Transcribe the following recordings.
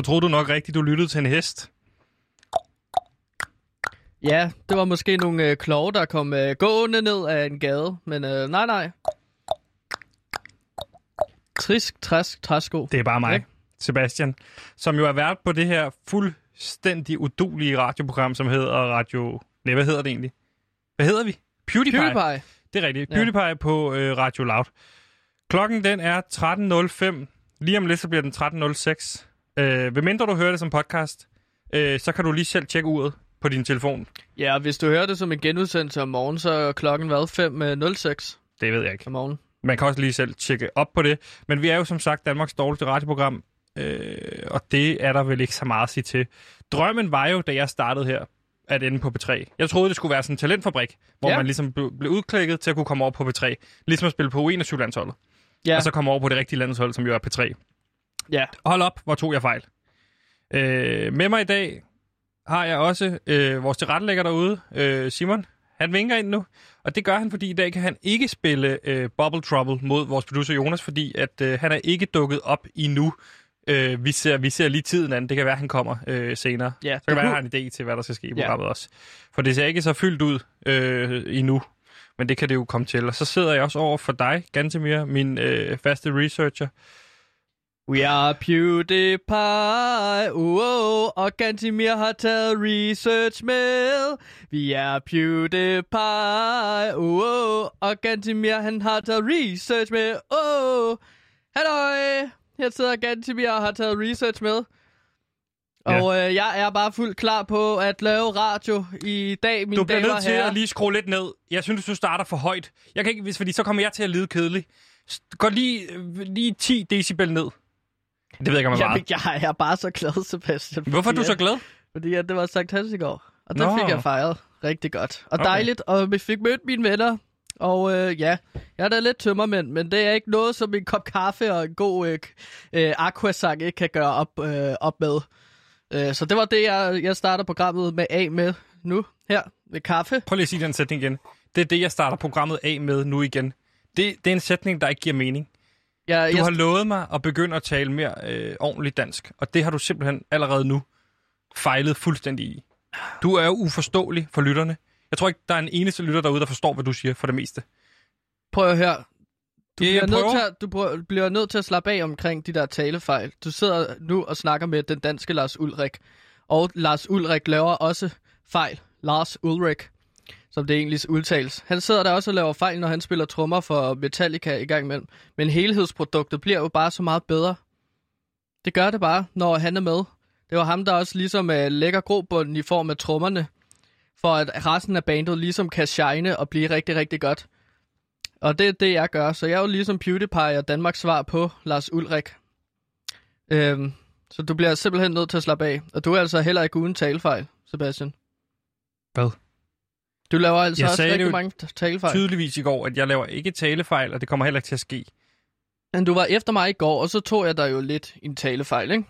så troede du nok rigtigt, du lyttede til en hest. Ja, det var måske nogle øh, kloge, der kom øh, gående ned af en gade, men øh, nej, nej. Trisk, træsk, træsko. Det er bare mig, Ja. Sebastian, som jo er vært på det her fuldstændig udulige radioprogram, som hedder Radio... Nej, hvad hedder det egentlig? Hvad hedder vi? PewDiePie. PewDiePie. Det er rigtigt. Ja. PewDiePie på øh, Radio Loud. Klokken den er 13.05. Lige om lidt, så bliver den 13.06. Øh, hvem mindre du hører det som podcast, øh, så kan du lige selv tjekke uret på din telefon. Ja, hvis du hører det som en genudsendelse om morgenen, så er klokken hvad? 5.06 Det ved jeg ikke. om morgenen. Man kan også lige selv tjekke op på det. Men vi er jo som sagt Danmarks dårligste radioprogram, øh, og det er der vel ikke så meget at sige til. Drømmen var jo, da jeg startede her, at ende på P3. Jeg troede, det skulle være sådan en talentfabrik, hvor Ja. man ligesom blev, blev udklikket til at kunne komme over på P3. Ligesom at spille på U21-landsholdet. Ja, Og så komme over på det rigtige landshold, som jo er P3. Ja. Hold op, hvor tog jeg fejl. Øh, med mig i dag har jeg også øh, vores tilrettelægger derude, øh, Simon. Han vinker ind nu, og det gør han, fordi i dag kan han ikke spille øh, Bubble Trouble mod vores producer Jonas, fordi at øh, han er ikke dukket op endnu. Øh, vi, ser, vi ser lige tiden an. Det kan være, at han kommer øh, senere. Ja, Så kan det være, han har en idé til, hvad der skal ske i Ja. programmet også. For det ser ikke så fyldt ud øh, endnu, men det kan det jo komme til. Og så sidder jeg også over for dig, Gantemir, min øh, faste researcher. We are PewDiePie, uh, uh, og Gantimir har taget research med. Vi er PewDiePie, uh, uh, og Gantimir han har taget research med. Uh, halløj! Her sidder Gantimir og har taget research med. Ja. Og øh, jeg er bare fuldt klar på at lave radio i dag, mine Du bliver nødt til herrer. at lige skrue lidt ned. Jeg synes, du starter for højt. Jeg kan ikke, hvis, fordi så kommer jeg til at lide kedelig. Gå lige, øh, lige 10 decibel ned. Det ved jeg ikke, om jeg Jamen, jeg er bare så glad, Sebastian. Hvorfor er du fordi så glad? Fordi at det var Sankt Hans i går. Og det Nå. fik jeg fejret rigtig godt. Og Okay. dejligt, og vi fik mødt mine venner. Og øh, ja, jeg er da lidt tømmermænd, men det er ikke noget, som en kop kaffe og en god øh, øh, aquasang ikke kan gøre op, øh, op med. Øh, så det var det, jeg, jeg starter programmet med af med nu, her, med kaffe. Prøv lige at sige den sætning igen. Det er det, jeg starter programmet af med nu igen. Det, det er en sætning, der ikke giver mening. Jeg, Du jeg, har lovet mig at begynde at tale mere øh, ordentligt dansk, og det har du simpelthen allerede nu fejlet fuldstændig i. Du er jo uforståelig for lytterne. Jeg tror ikke, der er en eneste lytter derude, der forstår, hvad du siger for det meste. prøv at høre. Du, Ja, bliver nødt til at, du prøver- bliver nødt til at slappe af omkring de der talefejl. Du sidder nu og snakker med den danske Lars Ulrik. Og Lars Ulrik laver også fejl. Lars Ulrik, som det egentlig udtales. Han sidder der også og laver fejl, når han spiller trommer for Metallica i gang imellem. Men helhedsproduktet bliver jo bare så meget bedre. Det gør det bare, når han er med. Det var ham, der også ligesom uh, lægger grobunden i form af trommerne. For at resten af bandet ligesom kan shine og blive rigtig, rigtig godt. Og det er det, jeg gør. Så jeg er jo ligesom PewDiePie og Danmarks svar på Lars Ulrik. Øhm, så du bliver simpelthen nødt til at slappe af. Og du er altså heller ikke uden talefejl, Sebastian. Hvad? Du laver altså Jeg også rigtig jo mange talefejl. Tydeligvis i går, at jeg laver ikke talefejl, og det kommer heller ikke til at ske. Men du var efter mig i går, og så tog jeg dig jo lidt en talefejl, ikke?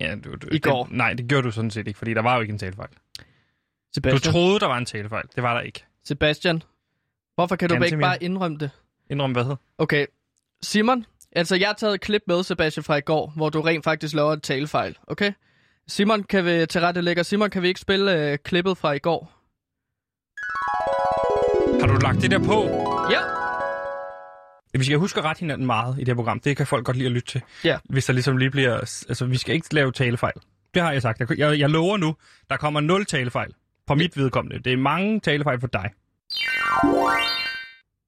Ja, du, du, I går. Det, nej, det gjorde du sådan set ikke, fordi der var jo ikke en talefejl. Du Sebastian, troede, der var en talefejl. Det var der ikke. Sebastian, hvorfor kan du Ganske ikke bare indrømme det? Indrøm hvad? Okay, Simon, altså jeg har taget et klip med, Sebastian, fra i går, hvor du rent faktisk laver en talefejl, okay? Simon, kan vi til rette lægge, Simon, kan vi ikke spille øh, klippet fra i går? Har du lagt det der på? Ja. Vi skal huske at rette hinanden meget i det her program. Det kan folk godt lide at lytte til. Ja. Hvis der ligesom lige bliver... Altså, vi skal ikke lave talefejl. Det har jeg sagt. Jeg, jeg, lover nu, der kommer nul talefejl. På mit vedkommende. Det er mange talefejl for dig.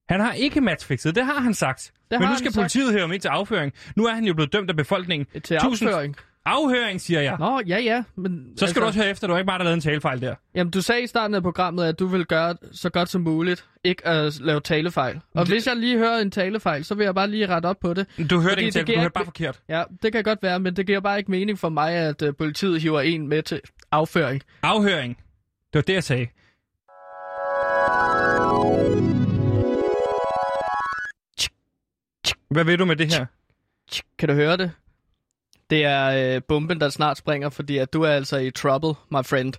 Han har ikke matchfixet, det har han sagt. Det Men nu skal han sagt. politiet høre ham ind til afføring. Nu er han jo blevet dømt af befolkningen. Til Tusind- afføring. Afhøring, siger jeg. Nå, ja, ja. Men, Så skal du også høre efter, du har ikke bare lavet en talefejl der. Jamen, du sagde i starten af programmet, at du vil gøre så godt som muligt, ikke at lave talefejl. Og Det- hvis jeg lige hører en talefejl, så vil jeg bare lige rette op på det. Du hørte ikke en du hørte ikke- bare forkert. Ja, det kan godt være, men det giver bare ikke mening for mig, at uh, politiet hiver en med til afføring. Afhøring. Det var det, jeg sagde. Hvad ved du med det her? Kan du høre det? Det er øh, bomben, der snart springer, fordi at du er altså i trouble, my friend.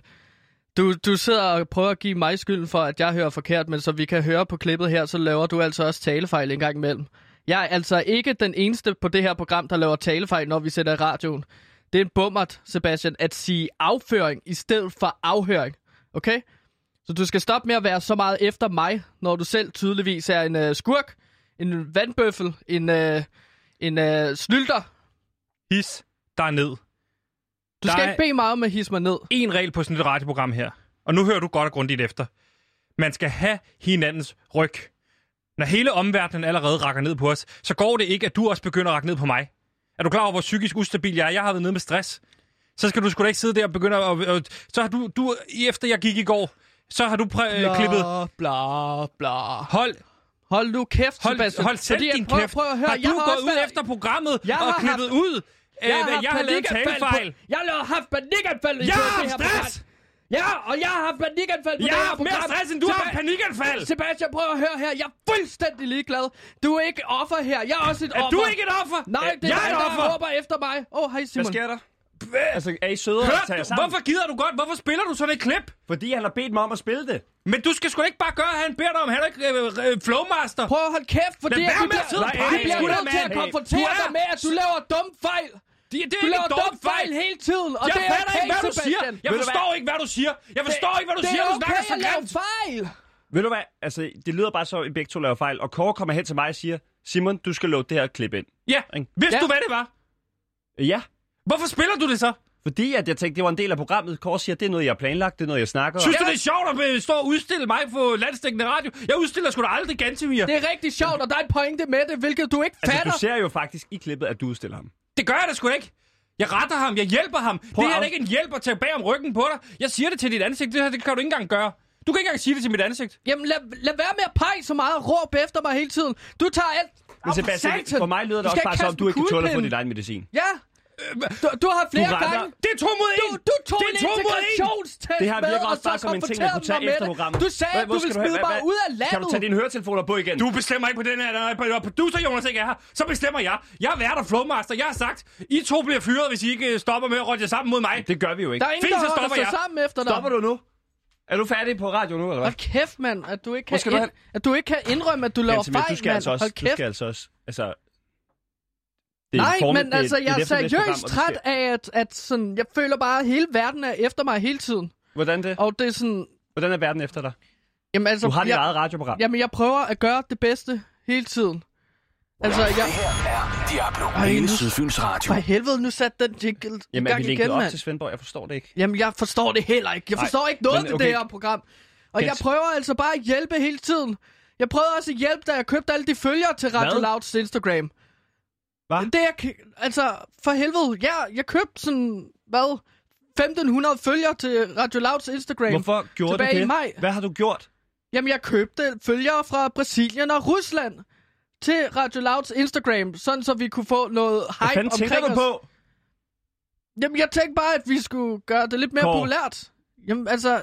Du, du sidder og prøver at give mig skylden for, at jeg hører forkert, men så vi kan høre på klippet her, så laver du altså også talefejl en gang imellem. Jeg er altså ikke den eneste på det her program, der laver talefejl, når vi sætter i radioen. Det er en bummert, Sebastian, at sige afføring i stedet for afhøring. Okay? Så du skal stoppe med at være så meget efter mig, når du selv tydeligvis er en øh, skurk, en vandbøffel, en, øh, en øh, snylder, His der ned. Du Der skal ikke bede mig om at hisse mig ned. En regel på sådan et radioprogram her. Og nu hører du godt og grundigt efter. Man skal have hinandens ryg. Når hele omverdenen allerede rakker ned på os, så går det ikke, at du også begynder at rakke ned på mig. Er du klar over, hvor psykisk ustabil jeg er? Jeg har været nede med stress. Så skal du sgu da ikke sidde der og begynde at... Og, så har du, du, efter jeg gik i går, så har du præ- øh, klippet... bla, bla. Hold, Hold nu kæft, hold, Sebastian. hold selv Fordi din prøv, kæft. Prøv at høre, har jeg du har gået ud været- efter programmet Jeg og har klippet ud, øh, Jeg hvad har, jeg har lavet panikanfald talefejl? På, jeg har haft panikanfald i Jeg det har her stress! program. Ja, og jeg har haft panikanfald på Jeg det har her haft mere program. stress, end du har haft Seba- panikanfald! Sebastian, prøv at høre her. Jeg er fuldstændig ligeglad. Du er ikke offer her. Jeg er også et Er offer. du ikke et offer? Nej, det er jeg dig, er et der offer! råber efter mig. Åh, oh, hej Hvad Simon. sker der? Altså, er I søde at Hørte tage du? sammen? Hvorfor gider du godt? Hvorfor spiller du sådan et klip? Fordi han har bedt mig om at spille det. Men du skal sgu ikke bare gøre, at han beder dig om. Han er ikke øh, øh, flowmaster. Prøv at holde kæft, fordi Lad at med at sidde og bliver, vi bliver nødt til at konfrontere Du er- dig med, at du laver dum fejl. Det, det Du er laver ikke dum dum fejl hele tiden, og Jeg det er okay, ikke, hvad du siger. Jeg Ved du forstår ikke, hvad du siger. Jeg forstår ikke, hvad du det siger. er Du snakker okay så at lave grimt. fejl. Ved du hvad? Altså, det lyder bare så, at I begge to laver fejl. Og Kåre kommer hen til mig og siger, Simon, du skal låte det her klip ind. Ja, vidste Ja. du, hvad det var? Ja, Hvorfor spiller du det så? fordi at jeg tænkte, det var en del af programmet. Kåre siger, det er noget, jeg har planlagt, det er noget, jeg snakker om. Synes du, det er sjovt at stå og udstille mig på landstækkende radio? Jeg udstiller sgu da aldrig Gantemir. Det er rigtig sjovt, og der er et pointe med det, hvilket du ikke Altså, fatter. du ser jo faktisk i klippet, at du udstiller ham. Det gør jeg da sgu ikke. Jeg retter ham, jeg hjælper ham. Prøv det her er ikke en hjælp at tage bag om ryggen på dig. Jeg siger det til dit ansigt. Det her det kan du ikke engang gøre. Du kan ikke engang sige det til mit ansigt. Jamen, lad, lad være med at pege så meget og råbe efter mig hele tiden. Du tager alt... Men Sebastian, for mig lyder det også bare som, om du ikke kan tåle at få dit egen medicin. Ja. Du, du har flere retter- gange... Det er to mod Du, en. du tog det en er to mod en. integrationstest Det virker og også så bare som en ting, jeg kunne tage konfronterede efter programmet. Du sagde, Hvad- at du ville smide mig ud af landet. Kan du tage dine høretelefoner på igen? Du bestemmer ikke på den her, når producer Jonas ikke er her. Så bestemmer jeg. Jeg er vært og flowmaster. Jeg har sagt, I to bliver fyret, hvis I ikke øh, stopper med at rådje sammen mod mig. Det gør vi jo ikke. Der er ingen, Fint, så der holder stopper sig jeg. sammen efter dig. Stopper du nu? Er du færdig på radio nu, eller hvad? Hold kæft, mand, at du ikke kan, du ind, at du ikke kan indrømme, at du laver fejl, du skal mand. altså også, Hold du kæft. skal altså også, altså... Det er Nej, men det altså, det jeg er seriøst træt af, at, at sådan, jeg føler bare, at hele verden er efter mig hele tiden. Hvordan det? Og det er sådan, Hvordan er verden efter dig? jamen altså, Du har dit jeg, eget radioprogram. jamen, jeg prøver at gøre det bedste hele tiden. Altså, jeg, Det her er Diablo. Ej, Hele Sydfyns Radio. for helvede, nu satte den jingle Jamen, gang vi igen, op mand. til Svendborg? Jeg forstår det ikke. Jamen, jeg forstår det heller ikke. Jeg Nej, forstår ikke noget men af okay. det her program. Og jeg Kent. prøver altså bare at hjælpe hele tiden. Jeg prøvede også at hjælpe, da jeg købte alle de følgere til Radio Hvad? Louds Instagram. Hvad? Det k- altså, for helvede, ja, jeg købte sådan, hvad, 1500 følgere til Radio Louds Instagram. Hvorfor gjorde tilbage du det? i maj. Hvad har du gjort? Jamen, jeg købte følgere fra Brasilien og Rusland til Radio Louds Instagram, sådan så vi kunne få noget Hvad hype tænker omkring du os. på? Jamen, jeg tænkte bare, at vi skulle gøre det lidt mere Kåre. populært. Jamen, altså...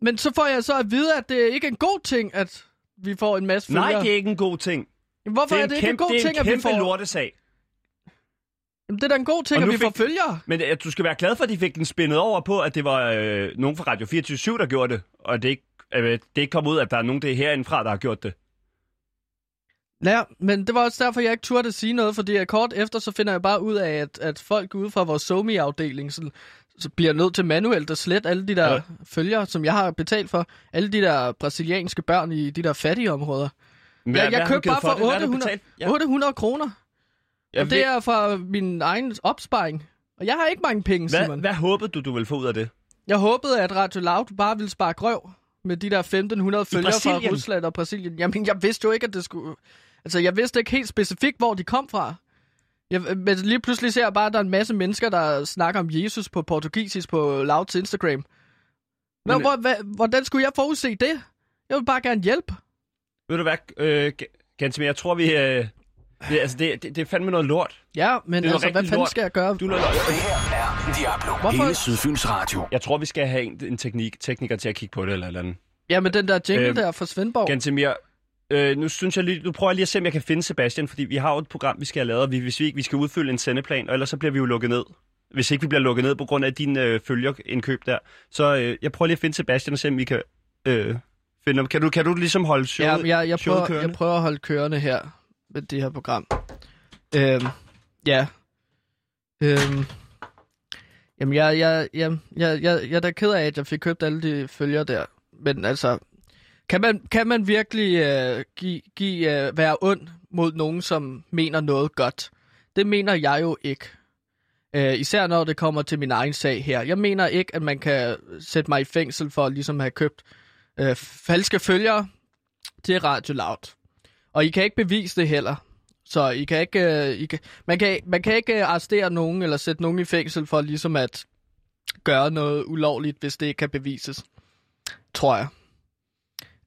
Men så får jeg så at vide, at det ikke er en god ting, at vi får en masse følgere. Nej, det er ikke en god ting. Jamen, hvorfor Det er er en det ikke en kæmpe, god det er ting, en at vi kæmpe får... lortesag. Jamen, det er da en god ting, at vi får fik- følgere. Men at du skal være glad for, at de fik den spændet over på, at det var øh, nogen fra Radio 24 der gjorde det, og det ikke, øh, det ikke kom ud, at der er nogen det er herindefra, der har gjort det. Ja, men det var også derfor, jeg ikke turde at sige noget, fordi kort efter, så finder jeg bare ud af, at, at folk ude fra vores SoMe-afdeling, så, så bliver nødt til manuelt at slette alle de der ja. følgere, som jeg har betalt for. Alle de der brasilianske børn i de der fattige områder. Men jeg, hvad jeg du købte bare for? Hvad du 800, betalt? ja. 800 kroner. Jeg Og det er fra min egen opsparing. Og jeg har ikke mange penge, hvad, Simon. hvad håbede du, du ville få ud af det? Jeg håbede, at Radio Loud bare ville spare grøv med de der 1500 følgere fra? Rusland og Brasilien. Jamen, jeg vidste jo ikke, at det skulle... Altså, jeg vidste ikke helt specifikt, hvor de kom fra. Jeg, men lige pludselig ser jeg bare, at der er en masse mennesker, der snakker om Jesus på portugisisk på Louds Instagram. Hvor, Men- hvor, hvor, hvordan skulle jeg forudse det? Jeg vil bare gerne hjælpe. Ved du hvad, øh, G- Gantemir, jeg tror, vi... Øh, det, altså, det, det, det er fandme noget lort. Ja, men er noget altså, hvad fanden lort. skal jeg gøre? Du, Det her er Diablo. Hvorfor- Hele Sydfyns Radio. jeg tror, vi skal have en, en teknik, tekniker til at kigge på det, eller eller andet. Ja, med den der jingle Øhm, der fra Svendborg. Gantemir, øh, nu synes jeg lige, nu prøver jeg lige at se, om jeg kan finde Sebastian, fordi vi har jo et program, vi skal have lavet, og vi, hvis vi ikke, vi skal udfylde en sendeplan, og ellers så bliver vi jo lukket ned. Hvis ikke vi bliver lukket ned på grund af din øh, følgerindkøb der. Så øh, jeg prøver lige at finde Sebastian og se, om vi kan øh, finde ham. Kan du, kan du ligesom holde showet, Ja, jeg, jeg, showet prøver, kørende? jeg prøver at holde kørende her med det her program. Øhm, ja. Øhm, Jamen, jeg, jeg, jeg, jeg, jeg, jeg er da ked af, at jeg fik købt alle de følger der. Men altså, kan man, kan man virkelig øh, give, give, øh, være ond mod nogen, som mener noget godt? Det mener jeg jo ikke. Øh, især når det kommer til min egen sag her. Jeg mener ikke, at man kan sætte mig i fængsel for at ligesom have købt øh, falske følgere til Radio Loud. Og I kan ikke bevise det heller. Så I kan ikke, øh, I kan, man, kan, man kan ikke øh, arrestere nogen eller sætte nogen i fængsel for ligesom at gøre noget ulovligt, hvis det ikke kan bevises. Tror jeg.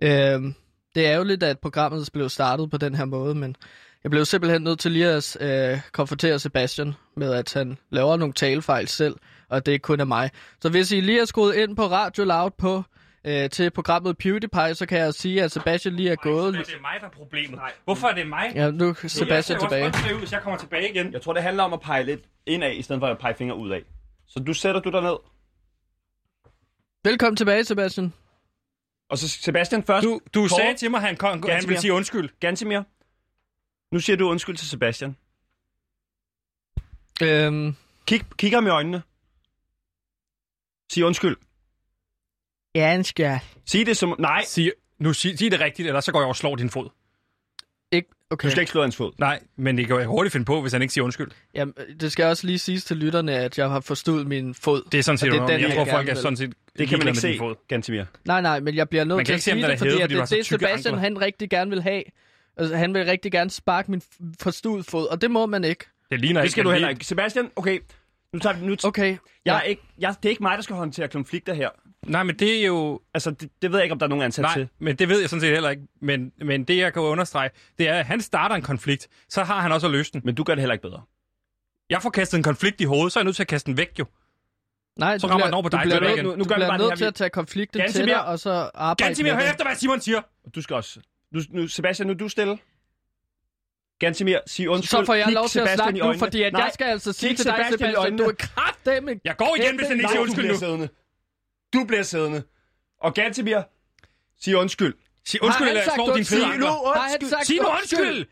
Øh, det er jo lidt, at programmet blev startet på den her måde, men jeg blev simpelthen nødt til lige at øh, konfrontere Sebastian med, at han laver nogle talefejl selv, og det kun er mig. Så hvis I lige har skruet ind på Radio Loud på øh, til programmet PewDiePie, så kan jeg sige, at Sebastian lige er gået. Det er mig, der er problemet. Hvorfor er det mig? Ja, nu er Sebastian tilbage. Jeg kan hvis jeg kommer tilbage igen. Jeg tror, det handler om at pege lidt indad, i stedet for at pege fingre ud af. Så du sætter du dig ned. Velkommen tilbage, Sebastian. Og så Sebastian først. Du, du Kort. sagde til mig, at han, kom, han ville sige undskyld. Gansimir. Nu siger du undskyld til Sebastian. Øhm, Kig, kig ham i øjnene. Sig undskyld. Ja, en skal. Sig det som... Nej, Sig, nu sig, sig det rigtigt, ellers så går jeg over og slår din fod. Ikke, okay. du skal ikke slå hans fod. Nej, men det kan jeg hurtigt finde på, hvis han ikke siger undskyld. Jamen, det skal også lige siges til lytterne, at jeg har forstået min fod. Det er sådan set, det er den, jeg jeg tror, folk er sådan set Det kan man ikke se, fod. Nej, nej, men jeg bliver nødt Man kan til ikke at sige det, fordi hævet, fordi det du er Sebastian ankler. han rigtig gerne vil have. Altså, han vil rigtig gerne sparke min f- forstået fod, og det må man ikke. Det ligner Det ikke. skal du at heller ikke. Sebastian, okay. Nu tager vi... Nu t- Okay. jeg er ikke, jeg, det er ikke mig, der skal håndtere konflikter her. Nej, men det er jo... Altså, det, det ved jeg ikke, om der er nogen ansat Nej, til. men det ved jeg sådan set heller ikke. Men, men det, jeg kan understrege, det er, at han starter en konflikt, så har han også at løse den. Men du gør det heller ikke bedre. Jeg får kastet en konflikt i hovedet, så er jeg nødt til at kaste den væk, jo. Nej, Så du rammer bliver, den over på du dig, bliver, er det nødt, ikke- nu- nu du bliver nødt til at tage konflikten Ganske til mere. dig, og så arbejde Gansimir, med hør efter, hvad Simon siger. Og du skal også... Nu, nu, Sebastian, nu er du stille. Gansimir, sig undskyld. Så får jeg lov til at Sebastian snakke nu, fordi at Nej, jeg skal altså sige til dig, Sebastian Sebastian, du er kraftedeme. Jeg går igen, hvis han ikke siger du undskyld bliver nu. Du bliver siddende. Og Gansimir, sig undskyld. Sig undskyld, eller jeg slår din fede ankler. Undskyld. Sig nu undskyld!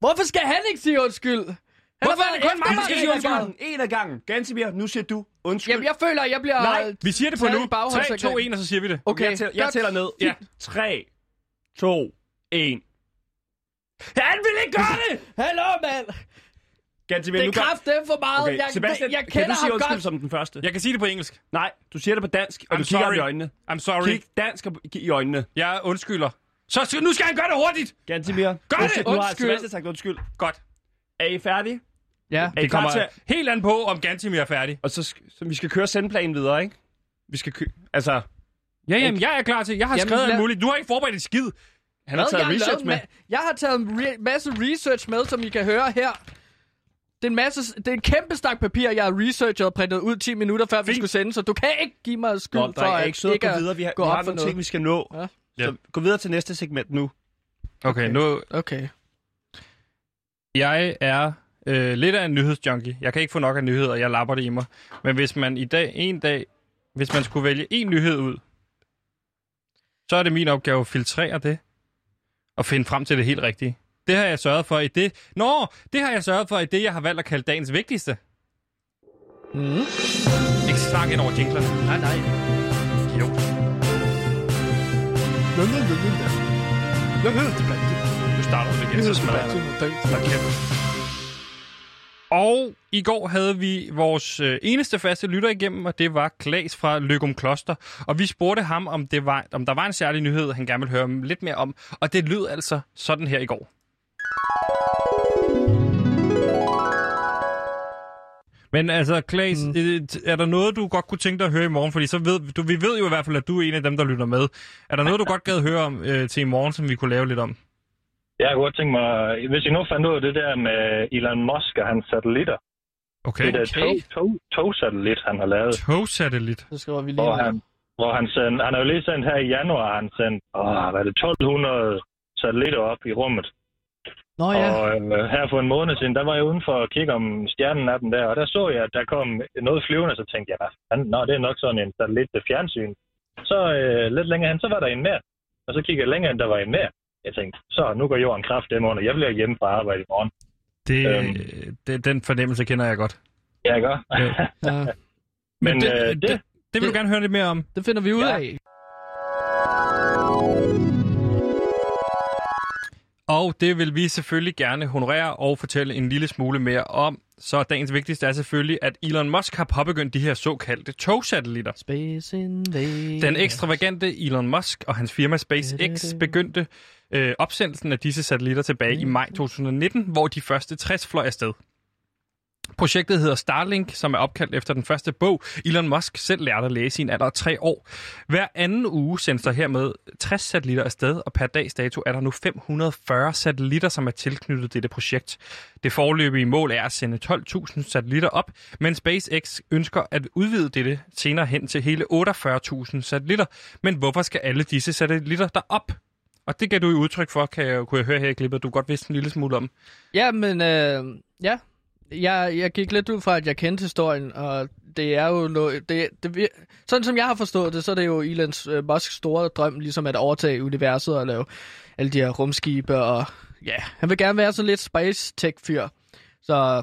Hvorfor skal han ikke sige undskyld? Han Hvorfor er det kun mig, der skal en sige af undskyld? gangen. En af gangen. Gansimir, nu siger du undskyld. Jamen, jeg føler, at jeg bliver... Nej, Vi siger det på nu. i bagholdsagen. 3, 2, 1, og så siger vi det. Okay, jeg, tæller, jeg tæller ned. Ja. 3, 2, 1. Han vil ikke gøre det! Hallo, mand! Gansimir, Det er gør... kraftemt for meget. Okay, Jeg, Sebastian, jeg kan kender du sige ham undskyld godt. som den første? Jeg kan sige det på engelsk. Nej, du siger det på dansk, og I'm du kigger ham i sorry. øjnene. I'm sorry. Kig dansk og i øjnene. Jeg undskylder. Så skal- nu skal han gøre det hurtigt! Gansimir, Gør det! nu har Undskyld. Sebastian sagt undskyld. Godt. Er I færdige? Ja. Er I Det klar kommer til... helt an på, om Gantimir er færdig. Og så, så vi skal køre sendplanen videre, ikke? Vi skal kø... Altså, Ja, jamen, jeg er klar til. Jeg har Jamen, skrevet alt lad- muligt. Du har ikke forberedt et skid. han har taget jeg, research med. jeg har taget en re- masse research med, som I kan høre her. Det er en, masse, det er en kæmpe stak papir, jeg har researchet og printet ud 10 minutter, før vi Fint. skulle sende, så du kan ikke give mig skyld Nå, for, at ikke ikke gå at videre. Vi har, gå vi op har for nogle noget. ting, vi skal nå. Ja. Så gå videre til næste segment nu. Okay, nu... Okay. Jeg er øh, lidt af en nyhedsjunkie. Jeg kan ikke få nok af nyheder, jeg lapper det i mig. Men hvis man i dag, en dag, hvis man skulle vælge en nyhed ud, så er det min opgave at filtrere det og finde frem til det helt rigtige. Det har jeg sørget for i det... Nå, det har jeg sørget for i det, jeg har valgt at kalde dagens vigtigste. Mm. Ikke snak ind over jinglerne. Nej, nej. Jo. Nu starter du igen, så smadrer jeg. Og i går havde vi vores øh, eneste faste lytter igennem, og det var Klaas fra Løgum Kloster. Og vi spurgte ham, om, det var, om der var en særlig nyhed, han gerne ville høre lidt mere om. Og det lød altså sådan her i går. Men altså, Klaas, mm. er der noget, du godt kunne tænke dig at høre i morgen? Fordi så ved, du, vi ved jo i hvert fald, at du er en af dem, der lytter med. Er der noget, du godt gad høre om øh, til i morgen, som vi kunne lave lidt om? Jeg kunne godt tænke mig, hvis I nu fandt ud af det der med Elon Musk og hans satellitter. Okay. Det der Okay. tog, tog, togsatellit, han har lavet. Togsatellit. Så skriver vi lige Hvor han, hvor han, sendte, han har jo lige sendt her i januar, han sendt, åh, hvad er det, 1200 satellitter op i rummet. Nå ja. Og øh, her for en måned siden, der var jeg uden for at kigge om stjernen af den der, og der så jeg, at der kom noget flyvende, så tænkte jeg, hvad fanden, nå, det er nok sådan en satellit til fjernsyn. Så øh, lidt længere hen, så var der en mere. Og så kiggede jeg længere hen, der var en mere. Jeg tænkte, så nu går jorden kraft dem under. Jeg bliver hjemme fra arbejde i morgen. Det, Øhm. det, den fornemmelse kender jeg godt. Ja, ikke? Ja, Men, Men, det, øh, det, det- det, vil du gerne høre lidt mere om. det finder vi ud Ja. af. Og det vil vi selvfølgelig gerne honorere og fortælle en lille smule mere om. Så dagens vigtigste er selvfølgelig, at Elon Musk har påbegyndt de her såkaldte togsatellitter. Space Invaders. Den ekstravagante Elon Musk og hans firma SpaceX begyndte øh, opsendelsen af disse satellitter tilbage i maj 2019, hvor de første 60 fløj afsted. Projektet hedder Starlink, som er opkaldt efter den første bog, Elon Musk selv lærte at læse i en alder af tre år. Hver anden uge sendes der hermed 60 satellitter afsted, og per dags dato er der nu 540 satellitter, som er tilknyttet dette projekt. Det forløbige mål er at sende 12.000 satellitter op, men SpaceX ønsker at udvide dette senere hen til hele 48.000 satellitter. Men hvorfor skal alle disse satellitter derop? Og det gav du i udtryk for, kan jeg, kunne jeg høre her i klippet, du godt vidste en lille smule om. Ja, men øh, ja. Jeg, jeg gik lidt ud fra, at jeg kendte historien, og det er jo. Det, det, sådan som jeg har forstået det, så er det jo Elon øh, Musks store drøm, ligesom at overtage universet og lave alle de her rumskibe, og ja, han vil gerne være sådan lidt space tech-fyr. Så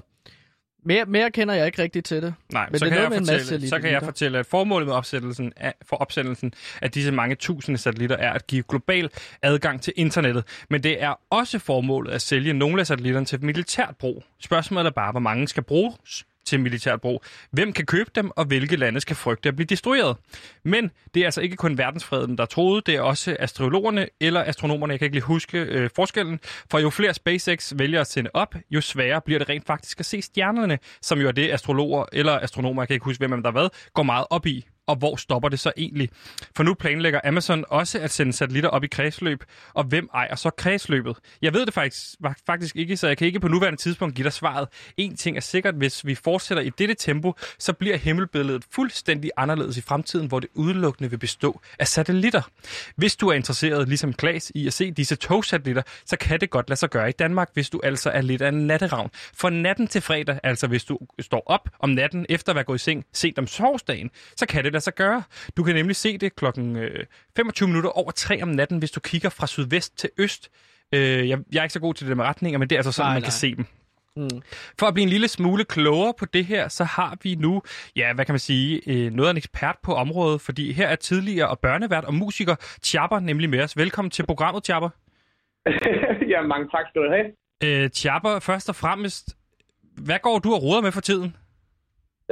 mere, mere kender jeg ikke rigtigt til det. Nej, Men så, det kan jeg fortælle, så kan jeg fortælle, at formålet med opsættelsen af, for opsendelsen af disse mange tusinde satellitter er at give global adgang til internettet. Men det er også formålet at sælge nogle af satellitterne til militært brug. Spørgsmålet er bare, hvor mange skal bruges til militært brug. Hvem kan købe dem, og hvilke lande skal frygte at blive destrueret? Men det er altså ikke kun verdensfreden, der troede, det er også astrologerne eller astronomerne, jeg kan ikke lige huske øh, forskellen. For jo flere SpaceX vælger at sende op, jo sværere bliver det rent faktisk at se stjernerne, som jo er det astrologer eller astronomer, jeg kan ikke huske, hvem af der hvad, går meget op i. Og hvor stopper det så egentlig? For nu planlægger Amazon også at sende satellitter op i kredsløb, og hvem ejer så kredsløbet? Jeg ved det faktisk, faktisk ikke, så jeg kan ikke på nuværende tidspunkt give dig svaret. En ting er sikkert, hvis vi fortsætter i dette tempo, så bliver himmelbilledet fuldstændig anderledes i fremtiden, hvor det udelukkende vil bestå af satellitter. Hvis du er interesseret, ligesom Klaas, i at se disse togsatellitter, så kan det godt lade sig gøre i Danmark, hvis du altså er lidt af en natteravn. For natten til fredag, altså hvis du står op om natten efter at være gået i seng sent om sovsdagen, så kan det lade sig gøre. Du kan nemlig se det klokken øh, 25 minutter over 3 om natten, hvis du kigger fra sydvest til øst. Øh, jeg, jeg er ikke så god til det med retninger, men det er altså sådan, Nej, man nej. kan se dem. Mm. For at blive en lille smule klogere på det her, så har vi nu, ja, hvad kan man sige, øh, noget af en ekspert på området, fordi her er tidligere og børnevært og musiker Tjapper nemlig med os. Velkommen til programmet, Tjapper. ja, mange tak skal du have. Øh, Tjapper, først og fremmest, hvad går du og roder med for tiden?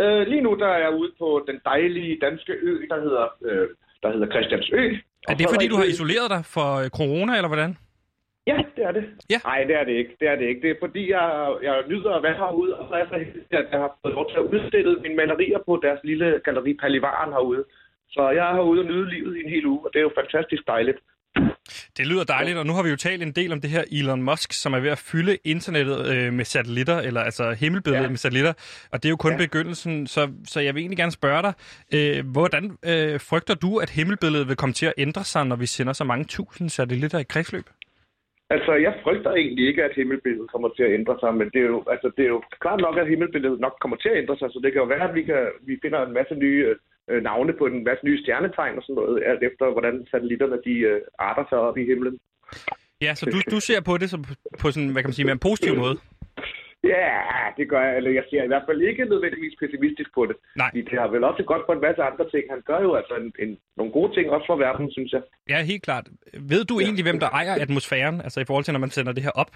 Øh, lige nu der er jeg ude på den dejlige danske ø, der hedder, øh, der hedder Christiansø. Er det fordi, du har isoleret dig for øh, corona, eller hvordan? Ja, det er det. Ja. Nej, det er det ikke. Det er det ikke. Det er fordi, jeg, jeg nyder at være herude, og så er jeg så heldig, at jeg har fået lov til at udstille mine malerier på deres lille galleri Palivaren herude. Så jeg er herude og nyde livet i en hel uge, og det er jo fantastisk dejligt. Det lyder dejligt, og nu har vi jo talt en del om det her Elon Musk, som er ved at fylde internettet øh, med satellitter, eller altså himmelbilledet ja. Med satellitter, og det er jo kun ja. Ja. begyndelsen, så, så jeg vil egentlig gerne spørge dig, øh, hvordan øh, frygter du, at himmelbilledet vil komme til at ændre sig, når vi sender så mange tusind satellitter i kredsløb? Altså, jeg frygter egentlig ikke, at himmelbilledet kommer til at ændre sig, men det er jo, altså, det er jo klart nok, at himmelbilledet nok kommer til at ændre sig, så det kan jo være, at vi, kan, vi finder en masse nye øh, navne på en masse nye stjernetegn og sådan noget, alt efter hvordan satellitterne de øh, arter sig op i himlen. Ja, så du, du ser på det som, på sådan, hvad kan man sige, med en positiv måde? Ja, det gør jeg. Eller jeg ser i hvert fald ikke nødvendigvis pessimistisk på det. Nej. Vi har vel også godt på en masse andre ting. Han gør jo altså en, en, nogle gode ting også for verden, synes jeg. Ja, helt klart. Ved du egentlig, hvem der ejer atmosfæren, altså i forhold til, når man sender det her op?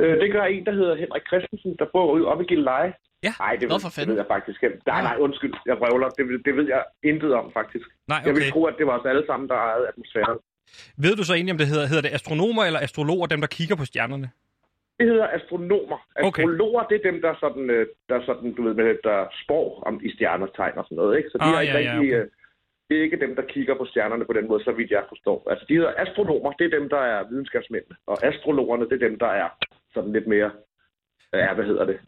Øh, det gør en, der hedder Henrik Christensen, der bor ude oppe i Gilleleje. Ja. Nej, det, ved, for det ved jeg faktisk ikke. Nej, nej, undskyld. Jeg vrøvler. Det, det ved jeg intet om, faktisk. Nej, Jeg okay. vil tro, at det var os alle sammen, der ejede atmosfæren. Ved du så egentlig, om det hedder, hedder det astronomer eller astrologer, dem der kigger på stjernerne? Det hedder astronomer. Okay. Astrologer, det er dem, der sådan, øh, der sådan, du ved, med, der spår om i stjernetegn og sådan noget, ikke? Så de Ah, er ikke ja, ja, rigtig, okay. øh, det er ikke dem, der kigger på stjernerne på den måde, så vidt jeg forstår. Altså, de hedder astronomer, det er dem, der er videnskabsmændene. Og astrologerne, det er dem, der er sådan lidt mere, ja, hvad hedder det?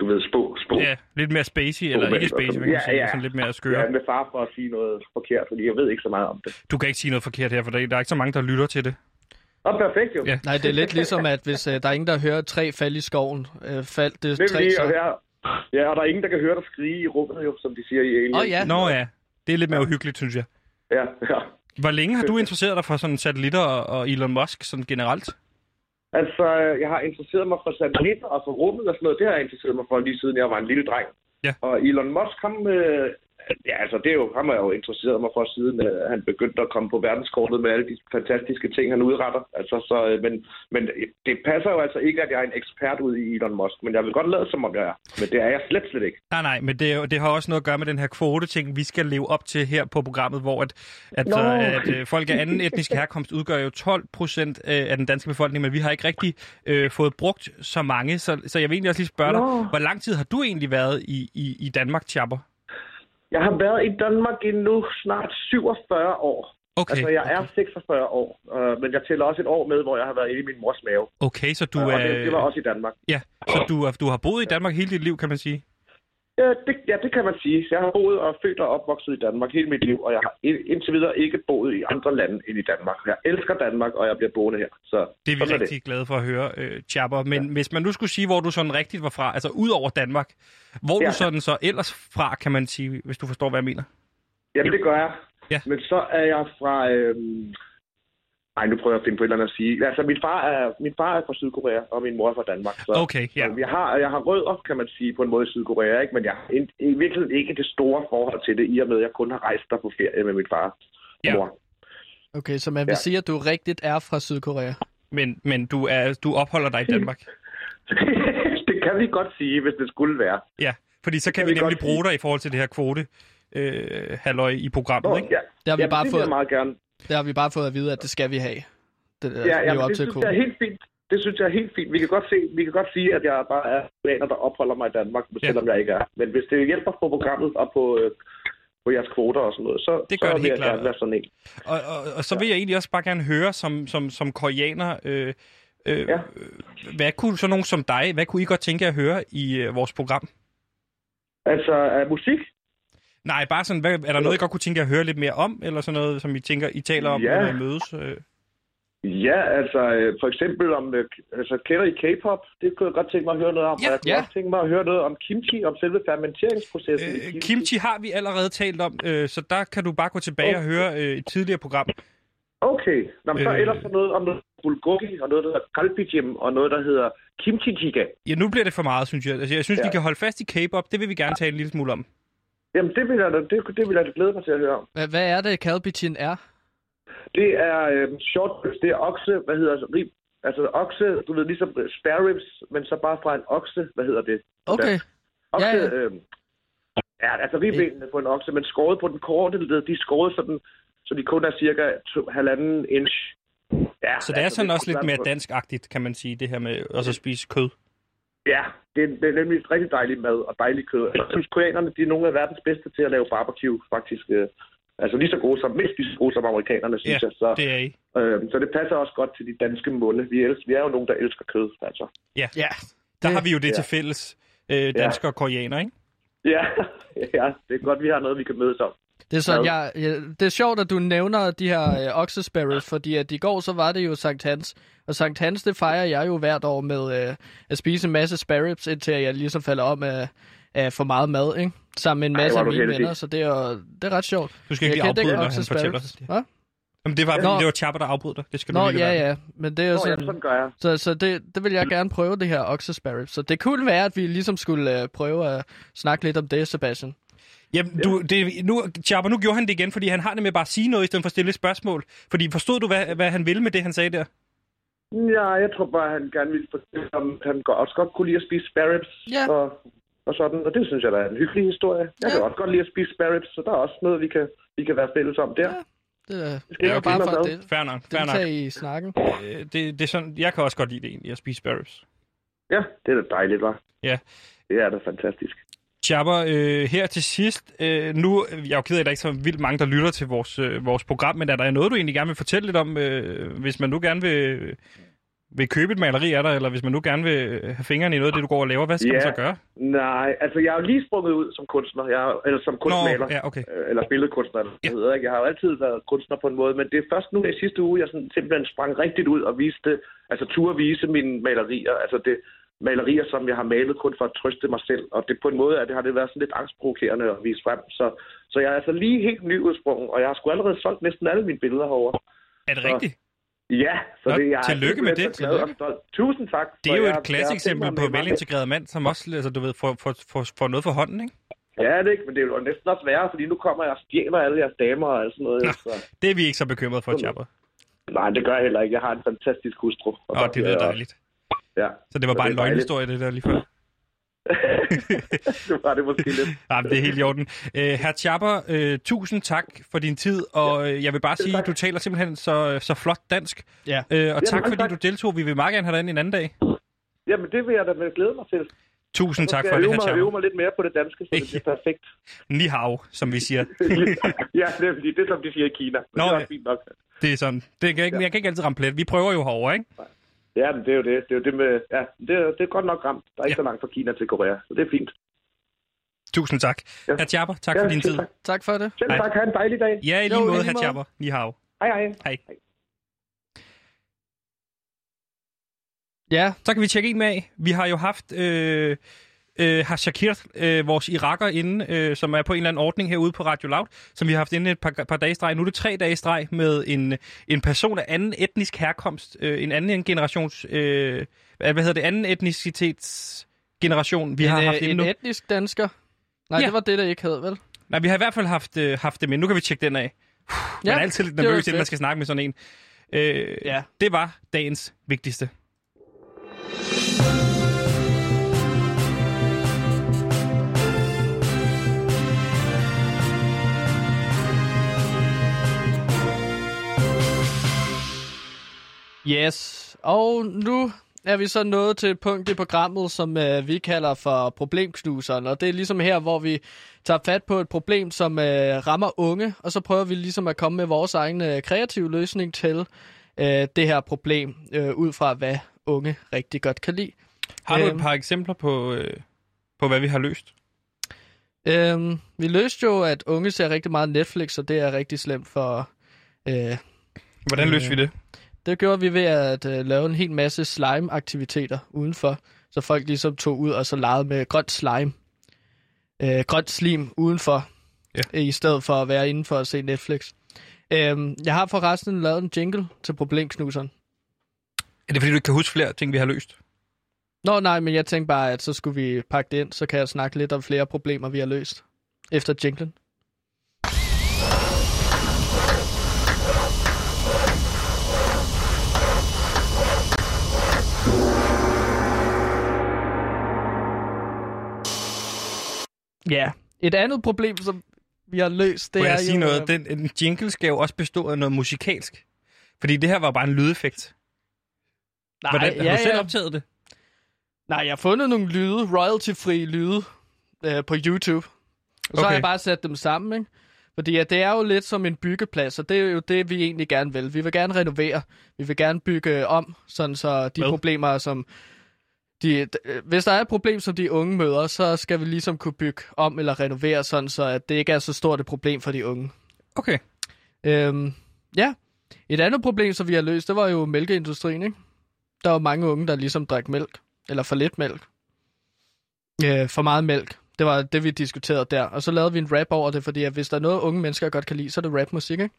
Du ved, spå, spå. Ja, lidt mere spacey, eller ikke spacey, man kan Ja, sige, ja. sådan lidt mere skøre. Ja, med far for at sige noget forkert, fordi jeg ved ikke så meget om det. Du kan ikke sige noget forkert her, for der er ikke så mange, der lytter til det. Og perfekt jo. Ja. Nej, det er lidt ligesom, at hvis øh, der er ingen, der hører et træ falde i skoven, øh, faldt det træ, lige så... at høre. Ja, og der er ingen, der kan høre dig skrige i rummet, jo, som de siger i Alien. Åh oh, ja, Nå ja, det er lidt mere uhyggeligt, synes jeg. Ja, ja. Hvor længe har du interesseret dig for sådan satellitter og og Elon Musk sådan generelt? Altså, jeg har interesseret mig for satellitter og for rummet og sådan noget. Det har jeg interesseret mig for lige siden jeg var en lille dreng. Ja. Og Elon Musk, ham, øh, ja, altså, det er jo, ham har jeg jo interesseret mig for, siden øh, han begyndte at komme på verdenskortet med alle de fantastiske ting, han udretter. Altså, så, øh, men, men det passer jo altså ikke, at jeg er en ekspert ud i Elon Musk, men jeg vil godt lade, som om jeg er. Men det er jeg slet, slet ikke. Nej, nej, men det, er det har også noget at gøre med den her kvote-ting, vi skal leve op til her på programmet, hvor at, at, Nå. at, at øh, folk af anden etnisk herkomst udgør jo 12 procent af den danske befolkning, men vi har ikke rigtig øh, fået brugt så mange, så, så jeg vil egentlig også lige spørge dig, Nå. hvor lang tid har du egentlig været i, i, i Danmark, Chapper? Jeg har været i Danmark i nu snart 47 år. Okay, Altså, jeg er 46 år, øh, men jeg tæller også et år med, hvor jeg har været inde i min mors mave. okay, så du og er... det, det var også i Danmark. Ja, så du, du har boet i Danmark hele dit liv, kan man sige? Ja det, ja, det kan man sige. Jeg har boet og født og opvokset i Danmark hele mit liv, og jeg har ind- indtil videre ikke boet i andre lande end i Danmark. Jeg elsker Danmark, og jeg bliver boende her. Så Det er vi sådan rigtig glade for at høre, øh, Chapper. Men ja. hvis man nu skulle sige, hvor du sådan rigtigt var fra, altså ud over Danmark, hvor ja. Du sådan så ellers fra, kan man sige, hvis du forstår, hvad jeg mener? Jamen, det gør jeg. Ja. Men så er jeg fra... Øhm... Ej, nu prøver jeg at finde på et eller andet at sige. Altså, min far er, min far er fra Sydkorea, og min mor er fra Danmark. Så, Okay, ja. så jeg, har, jeg har rødder, kan man sige, på en måde i Sydkorea, ikke? men jeg har in- i virkeligheden ikke det store forhold til det, i og med, at jeg kun har rejst der på ferie med min far og Ja. mor. Okay, så man vil Ja. sige, at du rigtigt er fra Sydkorea. Men, men du, er, du opholder dig i Danmark. det kan vi godt sige, hvis det skulle være. Ja, fordi så kan kan vi vi nemlig bruge dig i forhold til det her kvote øh, halløj i programmet, Nå, ikke? ja. Det har vi ja, bare det vil fået- jeg meget gerne. Der har vi bare fået at vide, at det skal vi have. Det, Ja, ja, ja ja, op det til synes jeg er helt fint. Det synes jeg er helt fint. Vi kan godt, se, vi kan godt sige, at jeg bare er planer, der opholder mig i Danmark, selvom jeg ikke er. Men hvis det hjælper på programmet og på, øh, på jeres kvoter og sådan noget, så, Det gør så det vil helt jeg gerne klart. være sådan en. Og, og, og så vil jeg egentlig også bare gerne høre, som, som, som koreaner, øh, øh, Ja. hvad kunne så nogen som dig, hvad kunne I godt tænke at høre i øh, vores program? Altså, er musik? Nej, bare sådan, hvad, er der noget, I godt kunne tænke at høre lidt mere om, eller sådan noget, som I tænker, I taler om, Ja. når I mødes? Øh? Ja, altså øh, for eksempel om, øh, altså kender I K-pop? Det kunne jeg godt tænke mig at høre noget om. Ja, og jeg kunne ja. også tænke mig at høre noget om kimchi, om selve fermenteringsprocessen. i Øh, kimchi har vi allerede talt om, øh, så der kan du bare gå tilbage og høre øh, et tidligere program. Okay, Nå, men så Øh. ellers så noget om noget bulgogi, og noget, der hedder kalbijim, og noget, der hedder kimchi jjigae. Ja, nu bliver det for meget, synes jeg. Altså, jeg synes, ja. Ja. vi kan holde fast i K-pop. Det vil vi gerne tale en lille smule om. Jamen, det vil jeg da, det, det vil jeg da glæde mig til at høre om. Hvad, hvad er det, kalbichin er? Det er øh, short ribs, det er okse, hvad hedder det, rib, altså okse, du ved, ligesom spare ribs, men så bare fra en okse, hvad hedder det? Okay. Okse, Ja, ja. Øh, ja, altså ribbenene på en okse, men skåret på den korte led, de er skåret sådan, så de kun er cirka to, halvanden inch. Ja, Så det er sådan også lidt mere danskagtigt, kan man sige, det her med også at spise kød. Ja, det er, det er nemlig rigtig dejlig mad og dejlig kød. Jeg synes, koreanerne de er nogle af verdens bedste til at lave barbecue, faktisk. Øh, altså lige så gode som, mindst lige så gode som amerikanerne, synes Ja, jeg. Så, Det er I. øh, så det passer også godt til de danske munde. Vi, elsker, vi er jo nogen, der elsker kød, altså. Ja. Der Det- har vi jo det ja. til fælles, øh, danskere og koreaner, ikke? Ja, ja, det er godt, vi har noget, vi kan mødes om. Det er, sådan, jeg, jeg, det er sjovt, at du nævner de her øh, oxesparrows, fordi at i går så var det jo Sankt Hans. Og Sankt Hans, det fejrer jeg jo hvert år med øh, at spise en masse sparrows, indtil jeg ligesom falder om af, af for meget mad, ikke? Sammen med en Ej, masse hvor af du mine heldig. venner, så det er, det er ret sjovt. Du skal ikke lige Jeg afbryde, kendte når han fortæller os det. Hvad? Jamen, det var, Nå. det var Chapper, der afbrød dig. Det skal du Nå, lige ja, lade være. ja, men det er jo Nå, ja, sådan... sådan gør jeg. Så, så det, det vil jeg gerne prøve, det her oxesparrows. Så det kunne være, at vi ligesom skulle øh, prøve at snakke lidt om det, Sebastian. Jamen, du, det, nu, Chapper, nu gjorde han det igen, fordi han har det med bare at sige noget, i stedet for at stille et spørgsmål. Fordi forstod du, hvad, hvad han ville med det, han sagde der? Ja, jeg tror bare, han gerne ville fortælle, om han godt- også godt kunne lide at spise spare ribs. Ja. Og, og sådan, og det synes jeg, der er en hyggelig historie. Jeg Ja. kan også godt lide at spise spare ribs, så der er også noget, vi kan, vi kan være fælles om der. Ja. Det, skal er jo ikke bare for det, Fair nok, fair nok. i snakken. Øh, Det, det er sådan, jeg kan også godt lide det egentlig, at spise sparrows. Ja, det er da dejligt, var. Ja. Det er da fantastisk. Chapper, øh, her til sidst, øh, nu, jeg er jo ked af, at der ikke er så vildt mange, der lytter til vores, øh, vores program, men er der noget, du egentlig gerne vil fortælle lidt om, øh, hvis man nu gerne vil, vil købe et maleri af dig, eller hvis man nu gerne vil have fingrene i noget af det, du går og laver, hvad skal man Ja. så gøre? Nej, altså jeg er jo lige sprunget ud som kunstner, jeg er, eller som kunstmaler, ja, okay. øh, eller billedkunstner, eller Ja. hedder. Ikke? Jeg har jo altid været kunstner på en måde, men det er først nu i sidste uge, jeg sådan simpelthen sprang rigtigt ud og viste, altså turde vise mine malerier, altså det malerier, som jeg har malet kun for at trøste mig selv, og det på en måde er det, har det været sådan lidt angstprovokerende at vise frem, så, så jeg er altså lige helt nyudsprunget, og jeg har sgu allerede solgt næsten alle mine billeder herovre. Er det Så- rigtigt? Ja, så Nå, det jeg er tillykke med simpelthen det. glad og stolt. Tusind tak. Det er jo et klasseeksempel jeg har på med velintegreret mand, som også altså, du ved, får, får, får, får noget for hånden, ikke? Ja, det er ikke, men det er jo næsten også værre, fordi nu kommer jeg og stjæler alle jeres damer og alt sådan noget. Nå. Så. Det er vi ikke så bekymrede for, Chapper. Nej, det gør jeg heller ikke. Jeg har en fantastisk hustru. Og så det lyder dejligt. også- Ja. Så det var Så bare det en løgnhistorie, det der lige før. det var det måske lidt. Ja, men det er helt i orden. Uh, Herr Chapper, uh, tusind tak for din tid, og øh, jeg vil bare sige, tak. at du taler simpelthen så, så flot dansk. Ja. Uh, og tak, mange fordi tak. du deltog. Vi vil meget gerne have dig ind en anden dag. Jamen, det vil jeg da med glæde mig til. Tusind tak for jeg det, øve Herr mig, øve Chapper. mig lidt mere på det danske, så det bliver perfekt. Ni hao, som vi siger. ja, det er fordi, det er som de siger i Kina. Nå, det er ja. fint nok. Det er sådan. Det kan ikke, jeg kan ikke altid ramme plet. Vi prøver jo herovre, ikke? Ja, men det er jo det. Det er jo det med... Ja, det er, det er godt nok ramt. Der er ikke Ja. så langt fra Kina til Korea, så det er fint. Tusind tak. Ja. Chapper, tak ja, for din tid. Tak. Tak for det. Selv Hej. tak. Ha' en dejlig dag. Ja, i Jo, lige i måde. Chapper. Ni hao. Hej, hej. Hej. Ja, Så kan vi tjekke en med af. Vi har jo haft øh, øh, har Shakir, øh, vores iraker inde, øh, som er på en eller anden ordning herude på Radio Loud, som vi har haft inde et par, par dage streg. Nu er det tre dage streg med en, en person af anden etnisk herkomst, øh, en anden generations, øh, hvad hedder det, anden etnicitetsgeneration, vi har en, haft øh, inde en nu. etnisk dansker. Nej, Ja. det var det, der ikke havde, vel? Nej, vi har i hvert fald haft, øh, haft det med. Nu kan vi tjekke den af. Man er altid lidt nervøs, inden man skal snakke med sådan en. Øh, Ja. Det var dagens vigtigste. Yes, og nu er vi så nået til et punkt i programmet, som øh, vi kalder for problemknuseren. Og det er ligesom her, hvor vi tager fat på et problem, som øh, rammer unge, og så prøver vi ligesom at komme med vores egen øh, kreative løsning til øh, det her problem, øh, ud fra hvad unge rigtig godt kan lide. Har du Øhm. et par eksempler på, øh, på hvad vi har løst? Øhm, vi løste jo, at unge ser rigtig meget Netflix, og det er rigtig slemt for... Øh, Hvordan Øh, løste vi det? Det gjorde vi ved at øh, lave en hel masse slime-aktiviteter udenfor, så folk ligesom tog ud og så legede med grønt slime. Øh, grønt slim udenfor, Ja. øh, i stedet for at være indenfor og se Netflix. Øhm, jeg har forresten lavet en jingle til problemknuseren. Er det fordi, du ikke kan huske flere ting, vi har løst? Nå nej, men jeg tænkte bare, at så skulle vi pakke det ind, så kan jeg snakke lidt om flere problemer, vi har løst. Efter jinglen. Ja, et andet problem, som vi har løst, det Må er jeg sige jo... noget? øh, Den, en jingle skal jo også bestå af noget musikalsk. Fordi det her var bare en lydeffekt. Nej, Hvordan, ja, har du selv ja. optaget det? Nej, jeg har fundet nogle lyde, royalty-fri lyde, øh, på YouTube. Og så har Okay. jeg bare sat dem sammen, ikke? Fordi ja, det er jo lidt som en byggeplads, og det er jo det, vi egentlig gerne vil. Vi vil gerne renovere. Vi vil gerne bygge om, sådan så de Hvad? problemer, som... De, d- hvis der er et problem, som de unge møder, så skal vi ligesom kunne bygge om eller renovere, sådan så at det ikke er så stort et problem for de unge. Okay. Øhm, ja. Et andet problem, som vi har løst, det var jo mælkeindustrien, ikke? Der var mange unge, der ligesom drak mælk. Eller for lidt mælk. Øh, for meget mælk. Det var det, vi diskuterede der. Og så lavede vi en rap over det, fordi at hvis der er noget, unge mennesker godt kan lide, så er det rapmusik, ikke?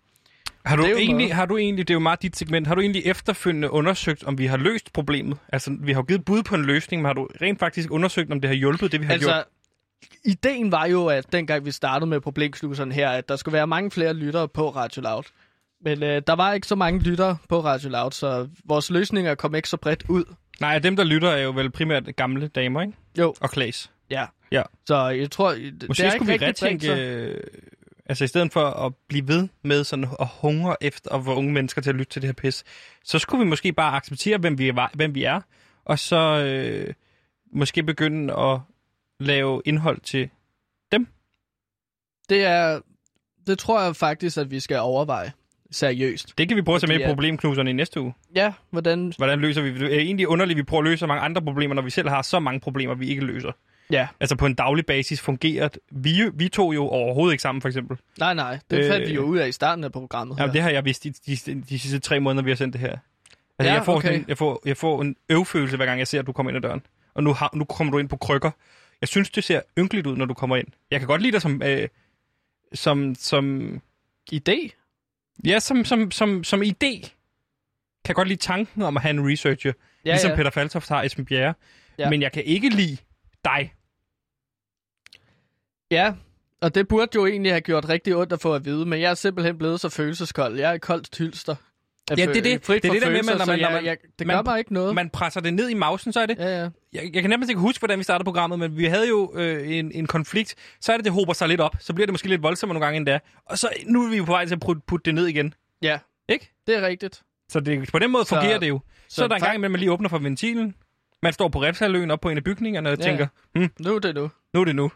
Har du, egentlig, noget. har du egentlig, det er jo meget dit segment, har du egentlig efterfølgende undersøgt, om vi har løst problemet? Altså, vi har jo givet bud på en løsning, men har du rent faktisk undersøgt, om det har hjulpet, det vi har Altså, gjort? ideen var jo, at dengang vi startede med problemsluseren her, at der skulle være mange flere lyttere på Radio Loud. Men øh, der var ikke så mange lyttere på Radio Loud, så vores løsninger kom ikke så bredt ud. Nej, dem der lytter er jo vel primært gamle damer, ikke? Jo. Og Klaas. Ja. Ja. Så jeg tror, Måske det er skulle vi ikke rigtig bredt, retænke, så- altså i stedet for at blive ved med sådan at hungre efter at få unge mennesker til at lytte til det her pis, så skulle vi måske bare acceptere, hvem vi er, hvem vi er og så øh, måske begynde at lave indhold til Det er, det tror jeg faktisk, at vi skal overveje seriøst. Det kan vi prøve at tage med i problemknuserne i næste uge. Ja, hvordan... Hvordan løser vi? Det er egentlig underligt, at vi prøver at løse så mange andre problemer, når vi selv har så mange problemer, vi ikke løser. Ja, Altså på en daglig basis fungerer vi, vi to jo overhovedet ikke sammen, for eksempel. nej, nej. Det fandt Øh, vi jo ud af i starten af programmet. Ja. her. Det har jeg vidst de, de, de, de sidste tre måneder, vi har sendt det her. Altså, Ja, jeg, får okay. sådan, jeg, får, jeg får en øvfølelse, hver gang jeg ser, at du kommer ind ad døren. Og nu, har, nu kommer du ind på krykker. Jeg synes, det ser ynkeligt ud, når du kommer ind. Jeg kan godt lide dig som... Øh, som, som Idé? ja, som, som, som, som idé. kan godt lide tanken om at have en researcher, ja, ligesom ja. Peter Faltoft har Esben Bjerre. Ja. Men jeg kan ikke lide dig. Ja, og det burde jo egentlig have gjort rigtig ondt at få at vide, men jeg er simpelthen blevet så følelseskold. Jeg er et koldt tylster. af Ja, det er det. Det er det der med, følelser, når man- når man- jeg, det man- gør mig ikke noget. Man presser det ned i mausen, så er det... Ja, ja. Jeg, jeg kan nærmest ikke huske, hvordan vi startede programmet, men vi havde jo øh, en, en konflikt. Så er det, det hober sig lidt op. Så bliver det måske lidt voldsommere nogle gange endda. Og så nu er vi jo på vej til at putte, putte det ned igen. Ja, Ikke? det er rigtigt. Så det, på den måde Så- fungerer det jo. Så, så er der en gang imellem, man lige åbner for ventilen. Man står på Refsaløen op på en af bygningerne og Ja, tænker, hm, Nu er det nu. nu er det nu.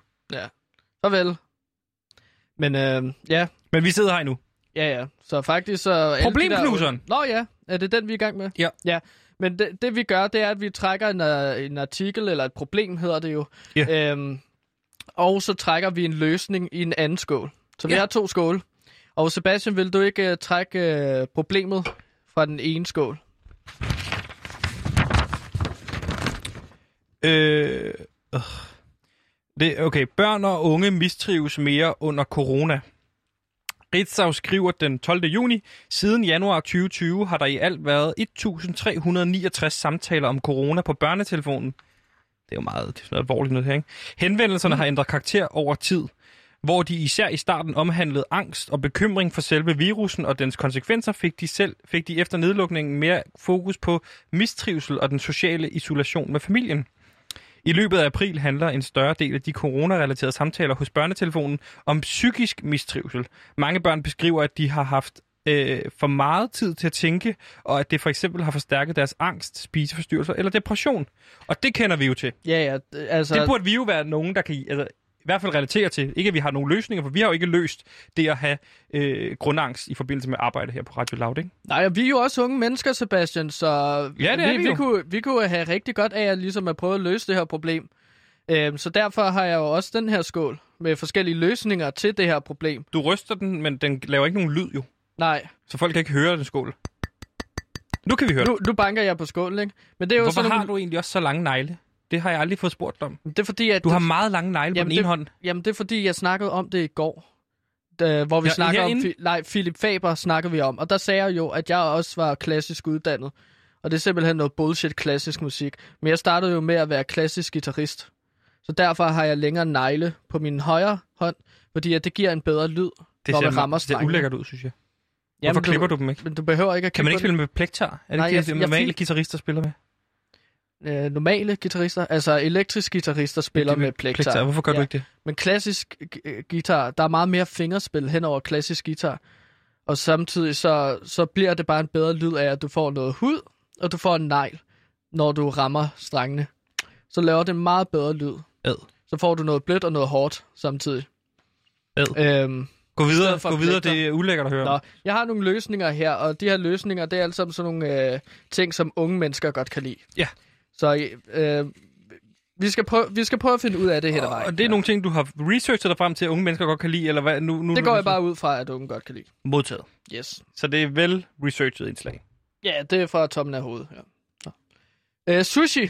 Farvel. Men øh, ja, Men vi sidder her nu. ja, ja. Så faktisk så... Problemknuseren. Der... Nå ja, er det den, vi er i gang med? Ja. Ja, men det, det vi gør, det er, at vi trækker en, uh, en artikel, eller et problem hedder det jo. Ja. Øhm, og så trækker vi en løsning i en anden skål. Så vi Ja. har to skåle. Og Sebastian, vil du ikke uh, trække uh, problemet fra den ene skål? Øh, øh. Det, okay, børn og unge mistrives mere under corona. Ritzau skriver den 12. juni, siden januar 2020 har der i alt været 1369 samtaler om corona på børnetelefonen. Det er jo meget, det er sådan noget alvorligt noget her, ikke? Henvendelserne mm. har ændret karakter over tid, hvor de især i starten omhandlede angst og bekymring for selve virusen og dens konsekvenser, fik de, selv, fik de efter nedlukningen mere fokus på mistrivsel og den sociale isolation med familien. I løbet af april handler en større del af de coronarelaterede samtaler hos børnetelefonen om psykisk mistrivsel. Mange børn beskriver, at de har haft øh, for meget tid til at tænke, og at det for eksempel har forstærket deres angst, spiseforstyrrelser eller depression. Og det kender vi jo til. Ja, ja. Altså, Det burde vi jo være nogen, der kan altså, i hvert fald relatere til. Ikke at vi har nogle løsninger, for vi har jo ikke løst det at have øh, grundangst i forbindelse med arbejde her på Radio Loud, ikke? Nej, og vi er jo også unge mennesker, Sebastian, så Ja, det er vi, vi vi, jo. kunne, vi kunne have rigtig godt af at, ligesom at prøve at løse det her problem. Øhm, så derfor har jeg jo også den her skål med forskellige løsninger til det her problem. Du ryster den, men den laver ikke nogen lyd jo. Nej, Så folk kan ikke høre den skål. Nu kan vi høre nu, nu banker jeg på skålen, ikke? Men det er jo Hvorfor sådan har du egentlig også så lange negle? Det har jeg aldrig fået spurgt om. Det er fordi, at Du har meget lange negle på Jamen, den ene det- hånd. Jamen, det er fordi, jeg snakkede om det i går. Da, hvor vi Ja, om... herinde? Fi- nej, Philip Faber snakker vi om. Og der sagde jeg jo, at jeg også var klassisk uddannet. Og det er simpelthen noget bullshit klassisk musik. Men jeg startede jo med at være klassisk guitarist. Så derfor har jeg længere negle på min højre hånd, fordi at det giver en bedre lyd, Det når man rammer det ser strengene. ulækkert ud, synes jeg. Jamen, Hvorfor klipper du dem ikke? Men du behøver ikke at Kan man ikke spille med plektar? Er det Nej, ikke jeg- det, normale guitarister spiller med? Øh, normale guitarister, altså elektriske guitarister spiller med plektar. Hvorfor gør du Ja. ikke det? Men klassisk øh, guitar, der er meget mere fingerspil hen over klassisk guitar. Og samtidig så, så bliver det bare en bedre lyd af, at du får noget hud, og du får en negl, når du rammer strengene. Så laver det en meget bedre lyd. Ad. Så får du noget blødt og noget hårdt samtidig. Ad. Øhm, Gå videre, gå videre. Det er ulækkert at høre. nå, jeg har nogle løsninger her, og de her løsninger, det er sammen sådan nogle øh, ting, som unge mennesker godt kan lide. Ja. Så øh, vi, skal prøve, vi skal prøve at finde ud af det her vejen. og det er nogle ting, du har researchet dig frem til, at unge mennesker godt kan lide, eller hvad? Nu, nu det går jeg bare ud fra, at unge godt kan lide. modtaget. Yes. Så det er vel researchet indslag. Ja, det er fra toppen af hovedet. Ja. Øh, sushi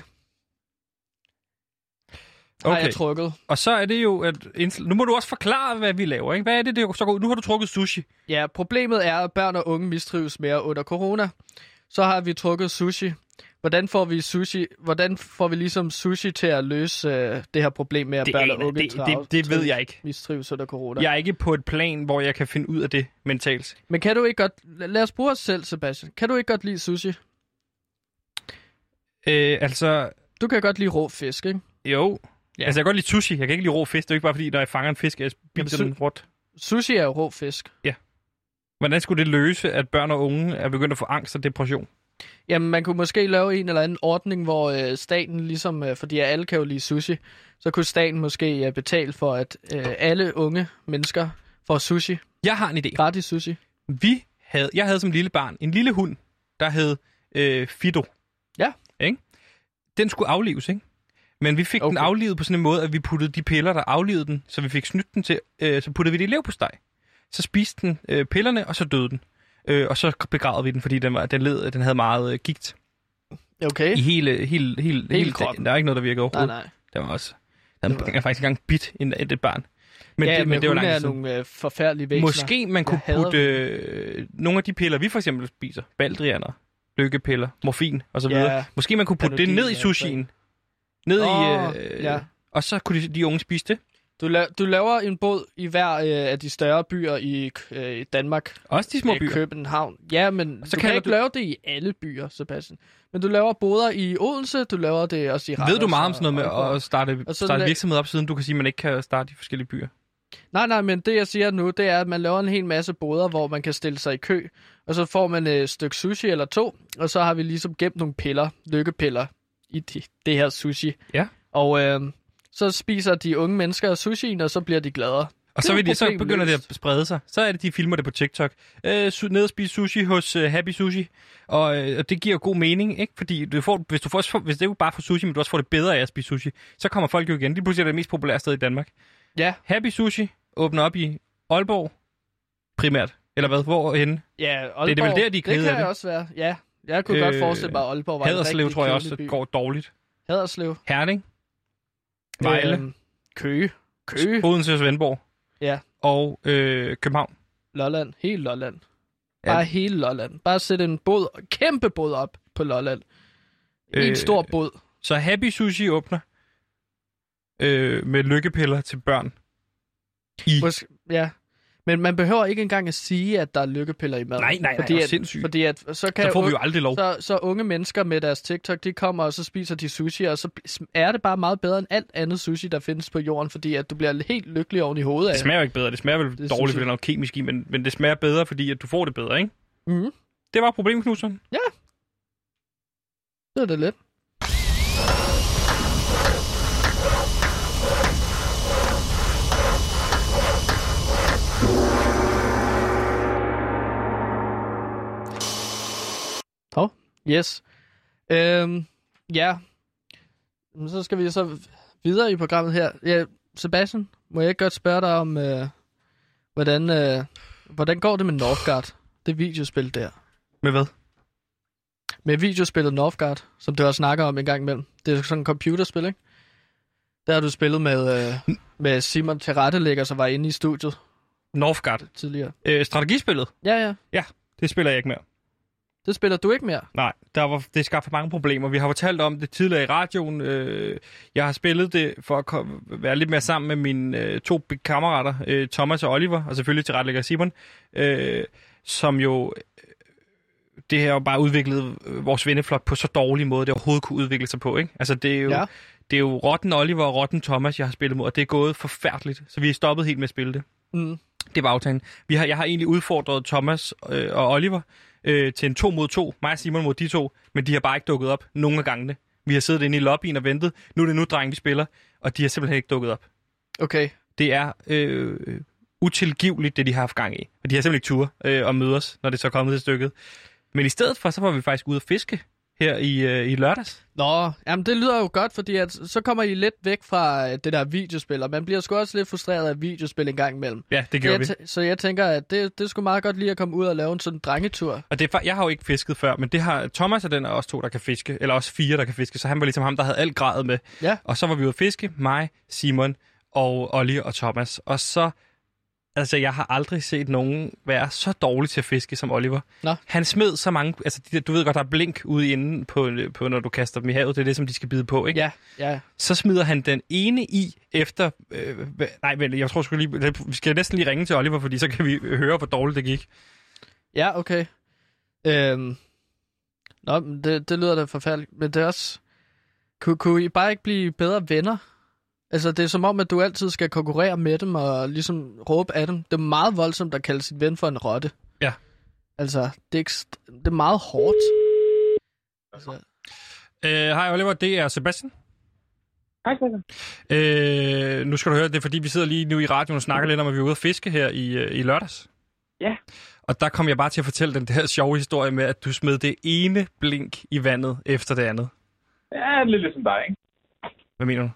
har Okay. jeg trukket. Og så er det jo, at indsl- nu må du også forklare, hvad vi laver. Ikke? Hvad er det, det så går? Nu har du trukket sushi. Ja, problemet er, at børn og unge mistrives mere under corona. Så har vi trukket sushi. Hvordan får vi sushi? Hvordan får vi ligesom sushi til at løse øh, det her problem med, at Det, børn og unge det, trives- det, det ved jeg ikke. mistrives under corona? Jeg er ikke på et plan, hvor jeg kan finde ud af det mentalt. Men kan du ikke godt... Lad os bruge os selv, Sebastian. Kan du ikke godt lide sushi? Øh, altså, Du kan godt lide rå fisk, ikke? jo. Ja. Ja. Altså, jeg kan godt lide sushi. Jeg kan ikke lide rå fisk. Det er jo ikke bare fordi, når jeg fanger en fisk, jeg spiser su- den råt. Sushi er jo rå fisk. Hvordan skulle det løse, at børn og unge er begyndt at få angst og depression? Jamen, man kunne måske lave en eller anden ordning, hvor øh, staten ligesom, øh, fordi alle kan jo lide sushi, så kunne staten måske øh, betale for, at øh, alle unge mennesker får sushi. Jeg har en idé. Gratis sushi. Vi havde, jeg havde som lille barn en lille hund, der hed øh, Fido. Ja. Ikke? Den skulle aflives, ikke? Men vi fik okay. den aflivet på sådan en måde, at vi puttede de piller, der aflivede den, så vi fik snydt den til, øh, så puttede vi det i leverpostej. Så spiste den øh, pillerne, og så døde den. Øh, og så begravede vi den, fordi den, var, den, led, den havde meget øh, gigt Okay. i hele, hele, hele, hele, kroppen. Der er ikke noget, der virkede Nej, overhovedet. nej. Det var også... Den Det var- var faktisk engang bit en, et, et barn. Men, ja, det, men det var hunde lang er nogle øh, forfærdelige væsener. Måske man kunne putte øh, nogle af de piller, vi for eksempel spiser, baldrianer, lykkepiller, morfin og så videre. Ja. Måske man kunne putte det ned i sushien. Ned Åh, i... Øh, ja. Og så kunne de, de unge spise det. Du, la- du laver en båd i hver øh, af de større byer i øh, i Danmark. Også de små Øh, byer. København. Ja, men Så du kan ikke du- lave det i alle byer, Sebastian. Men du laver boder i Odense, du laver det også i Randers. Ved du meget om sådan noget med og at starte, Og starte la- virksomhed op, siden du kan sige, at man ikke kan starte i forskellige byer? Nej, nej, men det jeg siger nu, det er, at man laver en hel masse boder, hvor man kan stille sig i kø, og så får man et stykke sushi eller to, og så har vi ligesom gemt nogle piller, lykkepiller, i de, det her sushi. Ja. Og øh, så spiser de unge mennesker sushien, og så bliver de gladere. Og Det så, vil de, så begynder det at sprede sig. Så er det, de filmer det på TikTok. Øh, ned og spise sushi hos øh, Happy Sushi. Og, øh, og det giver jo god mening, ikke? Fordi du får, hvis du får, hvis det er jo bare for sushi, men du også får det bedre af at spise sushi, så kommer folk jo igen. Det er pludselig det mest populære sted i Danmark. Ja, Happy Sushi åbner op i Aalborg primært. Eller hvad? Hvor henne? ja Aalborg, det er vel der, de er Det kede kan det. også være, ja. Jeg kunne øh, godt forestille mig, at Aalborg var en Haderslev rigtig tror jeg også by. går dårligt. Haderslev. Herning. Vejle. Øhm, Køge. Køge. Odense og Svendborg. Ja. Og øh, København. Lolland. Hele Lolland. Ja. Bare hele Lolland. Bare sætte en båd, kæmpe båd op på Lolland. En Øh, øh, stor båd. Så Happy Sushi åbner øh, med lykkepiller til børn. I. Måske, ja. Men man behøver ikke engang at sige, at der er lykkepiller i maden. Nej, nej, nej, fordi at, sindssygt. Fordi at, så kan Så får vi jo aldrig lov. så, så unge mennesker med deres TikTok, de kommer og så spiser de sushi, og så er det bare meget bedre end alt andet sushi, der findes på jorden, fordi at du bliver helt lykkelig oven i hovedet af Det smager jo ikke bedre. Det smager vel Det dårligt, fordi det er noget kemisk i, men, men det smager bedre, fordi at du får det bedre, ikke? Mhm. Det var problemet, Knudsen. Det er det lidt. Yes. Øhm, ja. Så skal vi så videre i programmet her. Ja, Sebastian, må jeg ikke godt spørge dig om, øh, hvordan, øh, hvordan går det med Northgard? Det videospil der. Med hvad? Med videospillet Northgard, som du også snakker om en gang imellem. Det er sådan et computerspil, ikke? Der har du spillet med, øh, med Simon Terrettelægger, som var inde i studiet Northgard. tidligere. Øh, strategispillet, Ja, ja. det spiller jeg ikke mere. Det spiller du ikke mere. Nej, der var, det skabte mange problemer. Vi har fortalt om det tidligere i radioen. Øh, jeg har spillet det for at komme, være lidt mere sammen med mine øh, to kammerater, øh, Thomas og Oliver, og selvfølgelig til retlægger Simon, øh, som jo... øh, Det her jo bare udviklet øh, vores venneflok på så dårlig måde, det overhovedet kunne udvikle sig på. Ikke? Altså, det er jo, Ja. det er jo Rotten Oliver og Rotten Thomas, jeg har spillet mod, og det er gået forfærdeligt. Så vi er stoppet helt med at spille det. Mm. Det var aftalen. Vi har, jeg har egentlig udfordret Thomas øh, og Oliver øh, til en to mod to. Mig og Simon mod de to. Men de har bare ikke dukket op nogen af gangene. Vi har siddet inde i lobbyen og ventet. Nu er det nu, dreng, vi spiller. Og de har simpelthen ikke dukket op. Okay. Det er øh, utilgiveligt, det de har haft gang i. Og de har simpelthen ikke tur øh, at møde os, når det så er kommet til stykket. Men i stedet for, så var vi faktisk ude at fiske her i, øh, i lørdags. Nå, jamen det lyder jo godt, fordi at, så kommer I lidt væk fra øh, det der videospil, og man bliver sgu også lidt frustreret af videospil en gang imellem. Ja, det Så gjorde jeg, vi. så jeg tænker, at det, det skulle meget godt lige at komme ud og lave en sådan drengetur. Og det er, jeg har jo ikke fisket før, men det har Thomas og den er også to, der kan fiske. Eller også fire, der kan fiske. Så han var ligesom ham, der havde alt gradet med. Ja. Og så var vi ude at fiske, mig, Simon og Olli og Thomas. Og så, altså jeg har aldrig set nogen være så dårlig til at fiske som Oliver. Nå. Han smed så mange, altså de, der- du ved godt, der er blink ude inden på, på, når du kaster dem i havet. Det er det, som de skal bide på, ikke? Ja, ja. Så smider han den ene i efter, øh, nej, vent, jeg tror sgu lige, vi skal næsten lige ringe til Oliver, fordi så kan vi høre, hvor dårligt det gik. Ja, okay. Øhm. Nå, det, det lyder da forfærdeligt. Men det er også... Kunne, kunne I bare ikke blive bedre venner? Altså, det er som om, at du altid skal konkurrere med dem og ligesom råbe af dem. Det er meget voldsomt at kalde sin ven for en rotte. Ja. Altså, det er, ekst- det er meget hårdt. Altså, Øh, Hej Oliver, det er Sebastian. Hej, Stefan. Øh, nu skal du høre, det er fordi, vi sidder lige nu i radioen og snakker lidt om, at vi er ude at fiske her i, øh, i lørdags. Ja. Og der kom jeg bare til at fortælle den der sjove historie med, at du smed det ene blink i vandet efter det andet. Ja, lidt ligesom dig, ikke? Hvad mener du?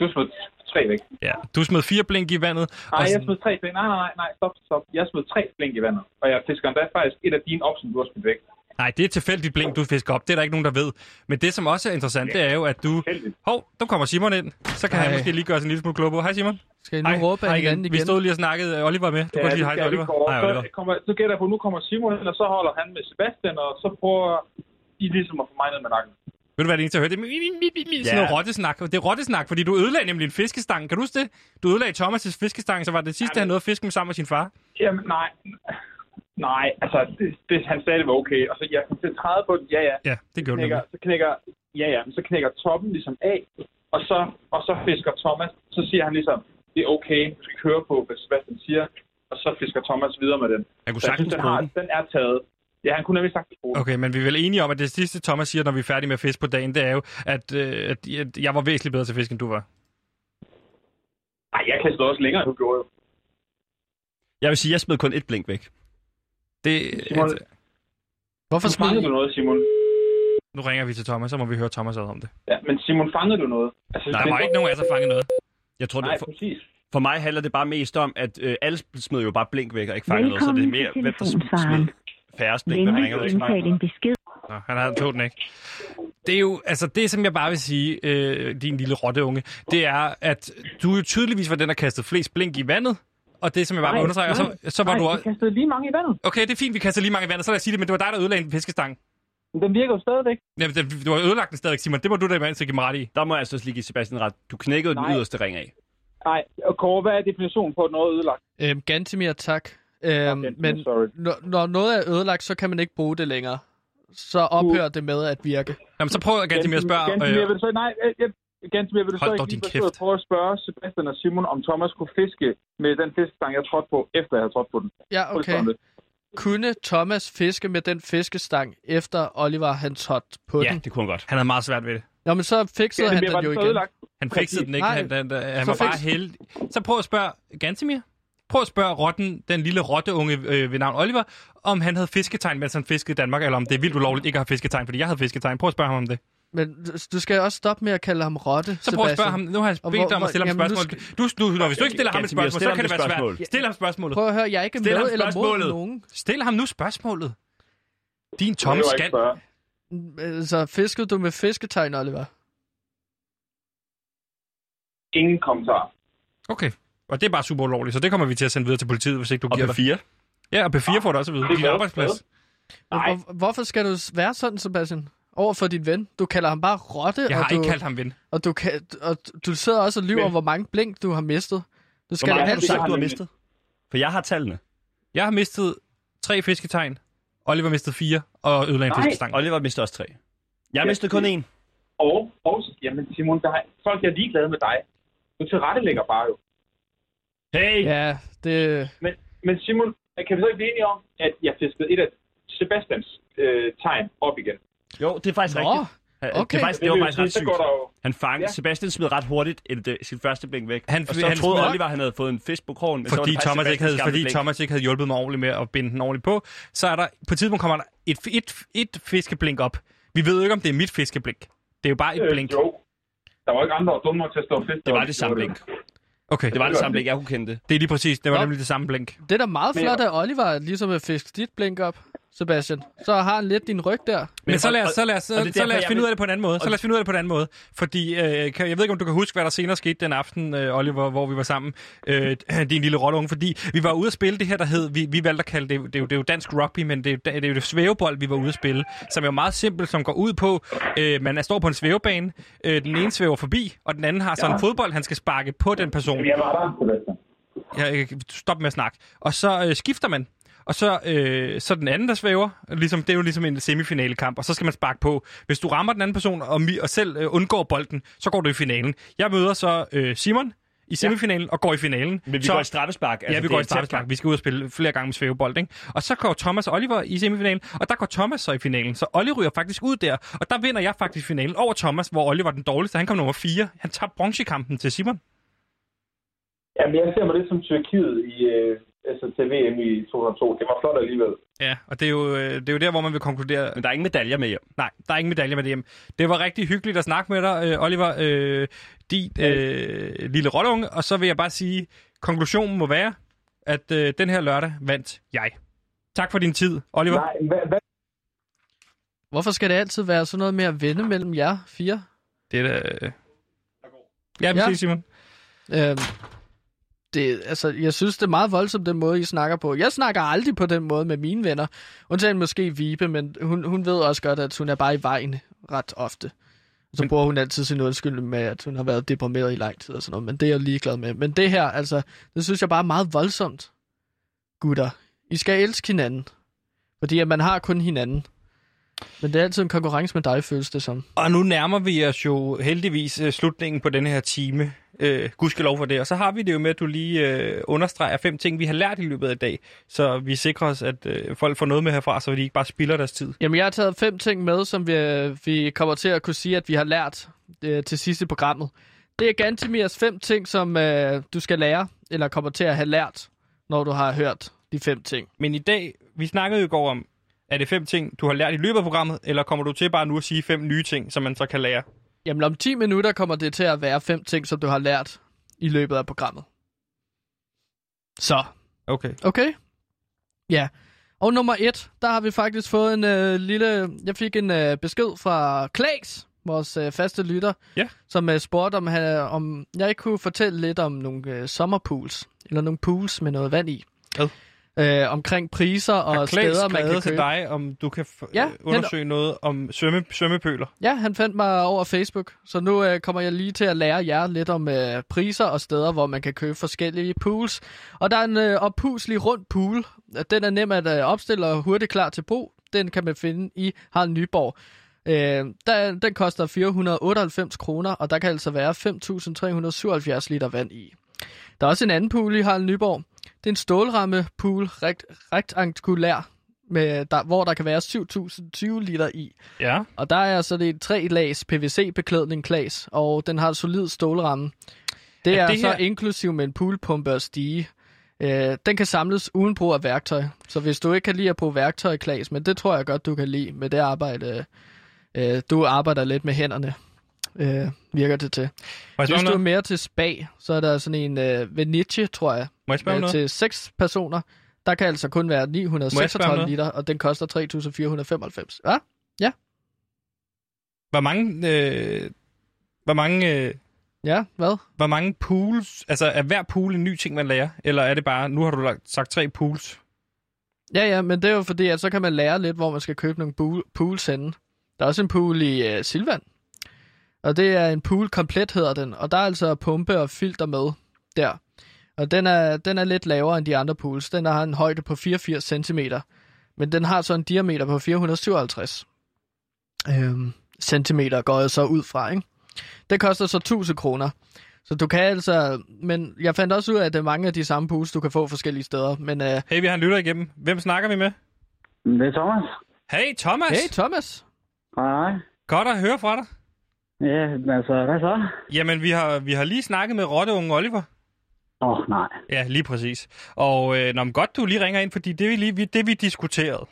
Du smed tre væk. Ja, du smed fire blink i vandet. Nej, og jeg smed tre blink. Nej, nej, nej, nej, stop, stop. Jeg smed tre blink i vandet. Og jeg fisker endda faktisk et af dine oksen, du har smidt væk. Nej, det er tilfældigt blink, du fisker op. Det er der ikke nogen, der ved. Men det, som også er interessant, det er jo, at du... Tilfældigt. Hov, nu kommer Simon ind. Så kan Hej. han måske lige gøre sig en lille smule klog på. Hej Simon. Skal I nu råbe af hinanden igen? Vi stod lige og snakkede. Oliver er med. Du kan Ja, sige det hej til Oliver. Hej, Så Oliver. kommer- Så gætter jeg på, nu kommer Simon ind, og så holder han med Sebastian, og så prøver I ligesom at få mig ned med nakken. Ved du hvad det eneste, jeg hørte? Det er sådan Ja. noget rottesnak. Det er rottesnak, fordi du ødelagde nemlig en fiskestang. Kan du huske det? Du ødelagde Thomas' fiskestang, så var det sidste, han nåede at fiske med sammen med sin far. Jamen, nej. Nej, altså, det, det, han sagde, det var okay. Og så, jeg kom til at træde på den, ja, ja. Ja, det gjorde du knækker, nemlig. så knækker, ja, ja, så knækker toppen ligesom af, og så, og så fisker Thomas, så siger han ligesom, det er okay, du skal ikke høre på, hvad Sebastian siger, og så fisker Thomas videre med den. Han kunne Så jeg synes, sagtens den, har, den. den er taget. Ja, han kunne nemlig bruge den. Okay, men vi er vel enige om, at det sidste, Thomas siger, når vi er færdige med at fiske på dagen, det er jo, at, øh, at at jeg var væsentligt bedre til fisk, end du var. Nej, jeg kastede også længere, end du gjorde. jo. Jeg vil sige, jeg smed kun et blink væk. Det, Simon, at, Hvorfor Fangede du noget, Simon? nu ringer vi til Thomas, så må vi høre Thomas ad om det. Ja, men Simon, fangede du noget? Altså, Der det- var ikke nogen af os, der fangede noget. Jeg tror, Nej, det, for, præcis. for mig handler det bare mest om, at øh, alle smed jo bare blink væk og ikke fangede noget, så det er mere, hvem der smed færrest blink, hvem ringer indtale en besked. Nå, han havde tog den ikke. Det er jo, altså det, som jeg bare vil sige, øh, din lille rotteunge, det er, at du jo tydeligvis var den, der kastede flest blink i vandet. Og det, som jeg bare vil Nej, understrege, og så, så var Nej, du vi også... kastede lige mange i vandet. Okay, det er fint, vi kaster lige mange i vandet, så lad os sige det, men det var dig, der ødelagde en fiskestang. Men den virker jo stadigvæk. Jamen, det, du har ødelagt den stadig, Simon. Det må du da imens give mig ret i. Der må jeg altså også lige give Sebastian ret. Du knækkede den Nej. yderste ring af. Nej, og Kåre, hvad er definitionen på, at noget er ødelagt? Øhm, Gantimir, tak. Øhm, Okay, men sorry. når, når noget er ødelagt, så kan man ikke bruge det længere. Så ophører det med at virke. Jamen, så prøv at med at spørge... Gantemir, Øh, vil du så, nej, øh, jeg, Gantemir, vil du Hold så ikke lige prøve at spørge Sebastian og Simon, om Thomas kunne fiske med den fiskestang, jeg trådte på, efter jeg havde trådt på den? Ja, okay. Kunne Thomas fiske med den fiskestang, efter Oliver han trådte på Ja, den? det kunne han godt. han havde meget svært ved det. Nå, men så fikset han den jo den igen. ødelagt? Han fikset den ikke. Nej. Han, han, han var bare fix- heldig. Så prøv at spørge Gantemir. Prøv at spørge rotten, den lille rotteunge øh, ved navn Oliver, om han havde fisketegn, mens han fiskede i Danmark, eller om det er vildt ulovligt ikke at have fisketegn, fordi jeg havde fisketegn. Prøv at spørge ham om det. Men du skal også stoppe med at kalde ham rotte, Så prøv at spørge ham. Nu har jeg bedt dig om at stille ham jamen, spørgsmål. Du, du, når hvis du ikke stiller ham et spørgsmål, så kan det et være svært. Stil ham spørgsmålet. Prøv at høre, jeg er ikke Stil med eller mod nogen. Stil ham nu spørgsmålet. Din tomme skal. Så fiskede du med fisketegn, Oliver? Ingen kommentar. Okay. Og det er bare super ulovligt, så det kommer vi til at sende videre til politiet, hvis ikke du Og giver på dig. fire. Ja, og P4 får det også at vide. Din arbejdsplads. Nej. Hvor, hvorfor skal du være sådan, Sebastian? Over for din ven. Du kalder ham bare rotte, Jeg har og, du, ikke kaldt ham ven. og, du kan, og du sidder også og lyver, hvor mange blink du har mistet. Du Hvor skal mange da har have du sagt, har du har mistet? For jeg har tallene. Jeg har mistet tre fisketegn. Oliver mistede fire, og ødelagde en fiskestang. Oliver mistede også tre. Jeg Ja, mistede kun én. Og, og jamen Simon, der er, folk er ligeglade med dig. Du tilrettelægger bare jo. Hey! Ja, det... Men, men Simon, kan vi så ikke blive enige om, at jeg fiskede et af Sebastians øh, tegn op igen? Jo, det er faktisk Nå, rigtigt. Okay. Det, er faktisk, det var faktisk ret så sygt. går der jo... Han fang, Ja. Sebastian smed ret hurtigt et, et, sit første blink væk. Han- og så han troede smed- Oliver, han havde fået en fisk på krogen. Men så fordi, det faktisk Thomas ikke, havde, fordi blink. Thomas ikke havde hjulpet mig ordentligt med at binde den ordentligt på, så er der på et tidspunkt kommer der et, et, et fiskeblink op. Vi ved jo ikke, om det er mit fiskeblink. Det er jo bare et blink. Øh, jo. Der var ikke andre, der var dumme nok til at stå og fiske. Det var det samme blink. Okay, Det var det samme blink, jeg kunne kende det. det er lige præcis. Det var Nå. nemlig det samme blink. det er da meget flot, at Oliver ligesom vil fiske dit blink op, Sebastian. Så har han lidt din ryg der. Men så lad os, så lad os, så derfor, lad os finde vil- ud af det på en anden måde. Så lad os finde ud af det på en anden måde. Fordi, øh, kan, jeg ved ikke, om du kan huske, hvad der senere skete den aften, øh, Oliver, hvor vi var sammen. Øh, din lille rotteunge. Fordi vi var ude at spille det her, der hed, vi, vi valgte at kalde det, det er, jo, det er jo dansk rugby, men det er, jo- det er jo det svævebold, vi var ude at spille. Som er jo meget simpelt, som går ud på, øh, man er- står på en svævebane, øh, den ene svæver forbi, og den anden har så en fodbold, han skal sparke på den person. Jeg var der, Sebastian. Ja, stop med at snakke. Og så øh, skifter man. Og så, øh, så den anden, der svæver, ligesom, det er jo ligesom en semifinale kamp, og så skal man sparke på. Hvis du rammer den anden person og, mi- og selv øh, undgår bolden, så går du i finalen. Jeg møder så øh, Simon i semifinalen og går i finalen. Men vi så, går i straffespark. ja, vi går i straffespark. Vi skal ud og spille flere gange med svævebold, ikke? Og så går Thomas og Oliver i semifinalen, og der går Thomas så i finalen. Så Oliver ryger faktisk ud der, og der vinder jeg faktisk finalen over Thomas, hvor Oliver var den dårligste. Han kom nummer 4. Han tabte bronzekampen til Simon. Jamen, jeg ser mig lidt som Tyrkiet i, øh, altså til VM i 2002. Det var flot alligevel. Ja, og det er, jo, øh, det er jo der, hvor man vil konkludere, Men der er ingen medaljer med hjem. Nej, der er ingen medalje med hjem. Det var rigtig hyggeligt at snakke med dig, øh, Oliver, øh, din øh, lille rotteunge. Og så vil jeg bare sige, konklusionen må være, at øh, den her lørdag vandt jeg. Tak for din tid, Oliver. Nej, hvad, hvad, Hvorfor skal det altid være sådan noget med at vende mellem jer fire? Det er da... øh, Ja, Ja. præcis, Simon. Øhm, det, altså, jeg synes, det er meget voldsomt, den måde, I snakker på. Jeg snakker aldrig på den måde med mine venner. Undtagen måske Vibe, men hun, hun ved også godt, at hun er bare i vejen ret ofte. Og så bruger hun altid sin undskyldning med, at hun har været deprimeret i lang tid og sådan noget. Men det er jeg ligeglad med. Men det her, altså, det synes jeg bare er meget voldsomt. Gutter, I skal elske hinanden. Fordi at man har kun hinanden. Men det er altid en konkurrence med dig, føles det som. Og nu nærmer vi os jo heldigvis øh, slutningen på den her time. Øh, gudskelov for det. Og så har vi det jo med, at du lige øh, understreger fem ting, vi har lært i løbet af i dag. Så vi sikrer os, at øh, folk får noget med herfra, så de ikke bare spilder deres tid. Jamen, jeg har taget fem ting med, som vi, vi kommer til at kunne sige, at vi har lært øh, til sidst i programmet. Det er Gantemirs fem ting, som øh, du skal lære, eller kommer til at have lært, når du har hørt de fem ting. Men i dag, vi snakkede jo i går om, er det fem ting, du har lært i løbet af programmet, eller kommer du til bare nu at sige fem nye ting, som man så kan lære? Jamen, om 10 minutter kommer det til at være fem ting, som du har lært i løbet af programmet. Så, Okay. okay? Ja. Og nummer et, der har vi faktisk fået en øh, lille... Jeg fik en øh, besked fra Klaas, vores øh, faste lytter, Ja. som øh, spurgte, om, han, om jeg ikke kunne fortælle lidt om nogle øh, sommerpools, eller nogle pools med noget vand i. Hvad? Øh, omkring priser og Har steder, man kan skrevet til købe. dig, om du kan f- Ja, han- undersøge noget om svømme, svømmepøler? Ja, han fandt mig over Facebook, så nu øh, kommer jeg lige til at lære jer lidt om øh, priser og steder, hvor man kan købe forskellige pools. Og der er en øh, oppuslig rund pool. Den er nem at øh, opstille og hurtigt klar til brug. Den kan man finde i Harald Nyborg. Øh, der, den koster 498 kroner, og der kan altså være 5.377 liter vand i. Der er også en anden pool i Harald Nyborg. Det er en stålramme pool, rekt, rektangulær, med, der, hvor der kan være 7.020 liter i. Ja. Og der er så det et tre lags PVC-beklædning klaas, og den har en solid stålramme. Det Er er, det så her- inklusiv med en poolpumpe og stige. Øh, den kan samles uden brug af værktøj. Så hvis du ikke kan lide at bruge værktøj, Klaas, men det tror jeg godt, du kan lide med det arbejde. Øh, du arbejder lidt med hænderne, øh, virker det til. Hvis du er mere til spa, så er der sådan en øh, Venice, tror jeg, Må jeg om øh, noget? til seks personer. Der kan altså kun være spørge om 936 noget? liter, og den koster 3.495. Hvad? Hvor mange, øh, hvor mange, øh, Ja, hvad? hvor mange pools, altså er hver pool en ny ting, man lærer? Eller er det bare, nu har du lagt- sagt tre pools? Ja, ja, men det er jo fordi, at så kan man lære lidt, hvor man skal købe nogle pool, pools henne. Der er også en pool i uh, Silvan. Og det er en pool komplet, hedder den. Og der er altså pumpe og filter med der. Og den er, den er lidt lavere end de andre pools. Den har en højde på 84 cm. Men den har så en diameter på 457 øhm, centimeter, går jeg så ud fra, ikke? Det koster så 1000 kroner. Så du kan altså... Men jeg fandt også ud af, at det er mange af de samme pools, du kan få forskellige steder. Men uh, Hey, vi har en lytter igennem. Hvem snakker vi med? Det er Thomas. Hey, Thomas! hey, Thomas! Hej. Godt at høre fra dig. Ja, men altså, hvad så? Jamen, vi har, vi har lige snakket med Rotteunge Oliver. Åh, oh, nej. Ja, lige præcis. Og øh, når godt, du lige ringer ind, fordi det vi, lige, vi, det, vi diskuterede,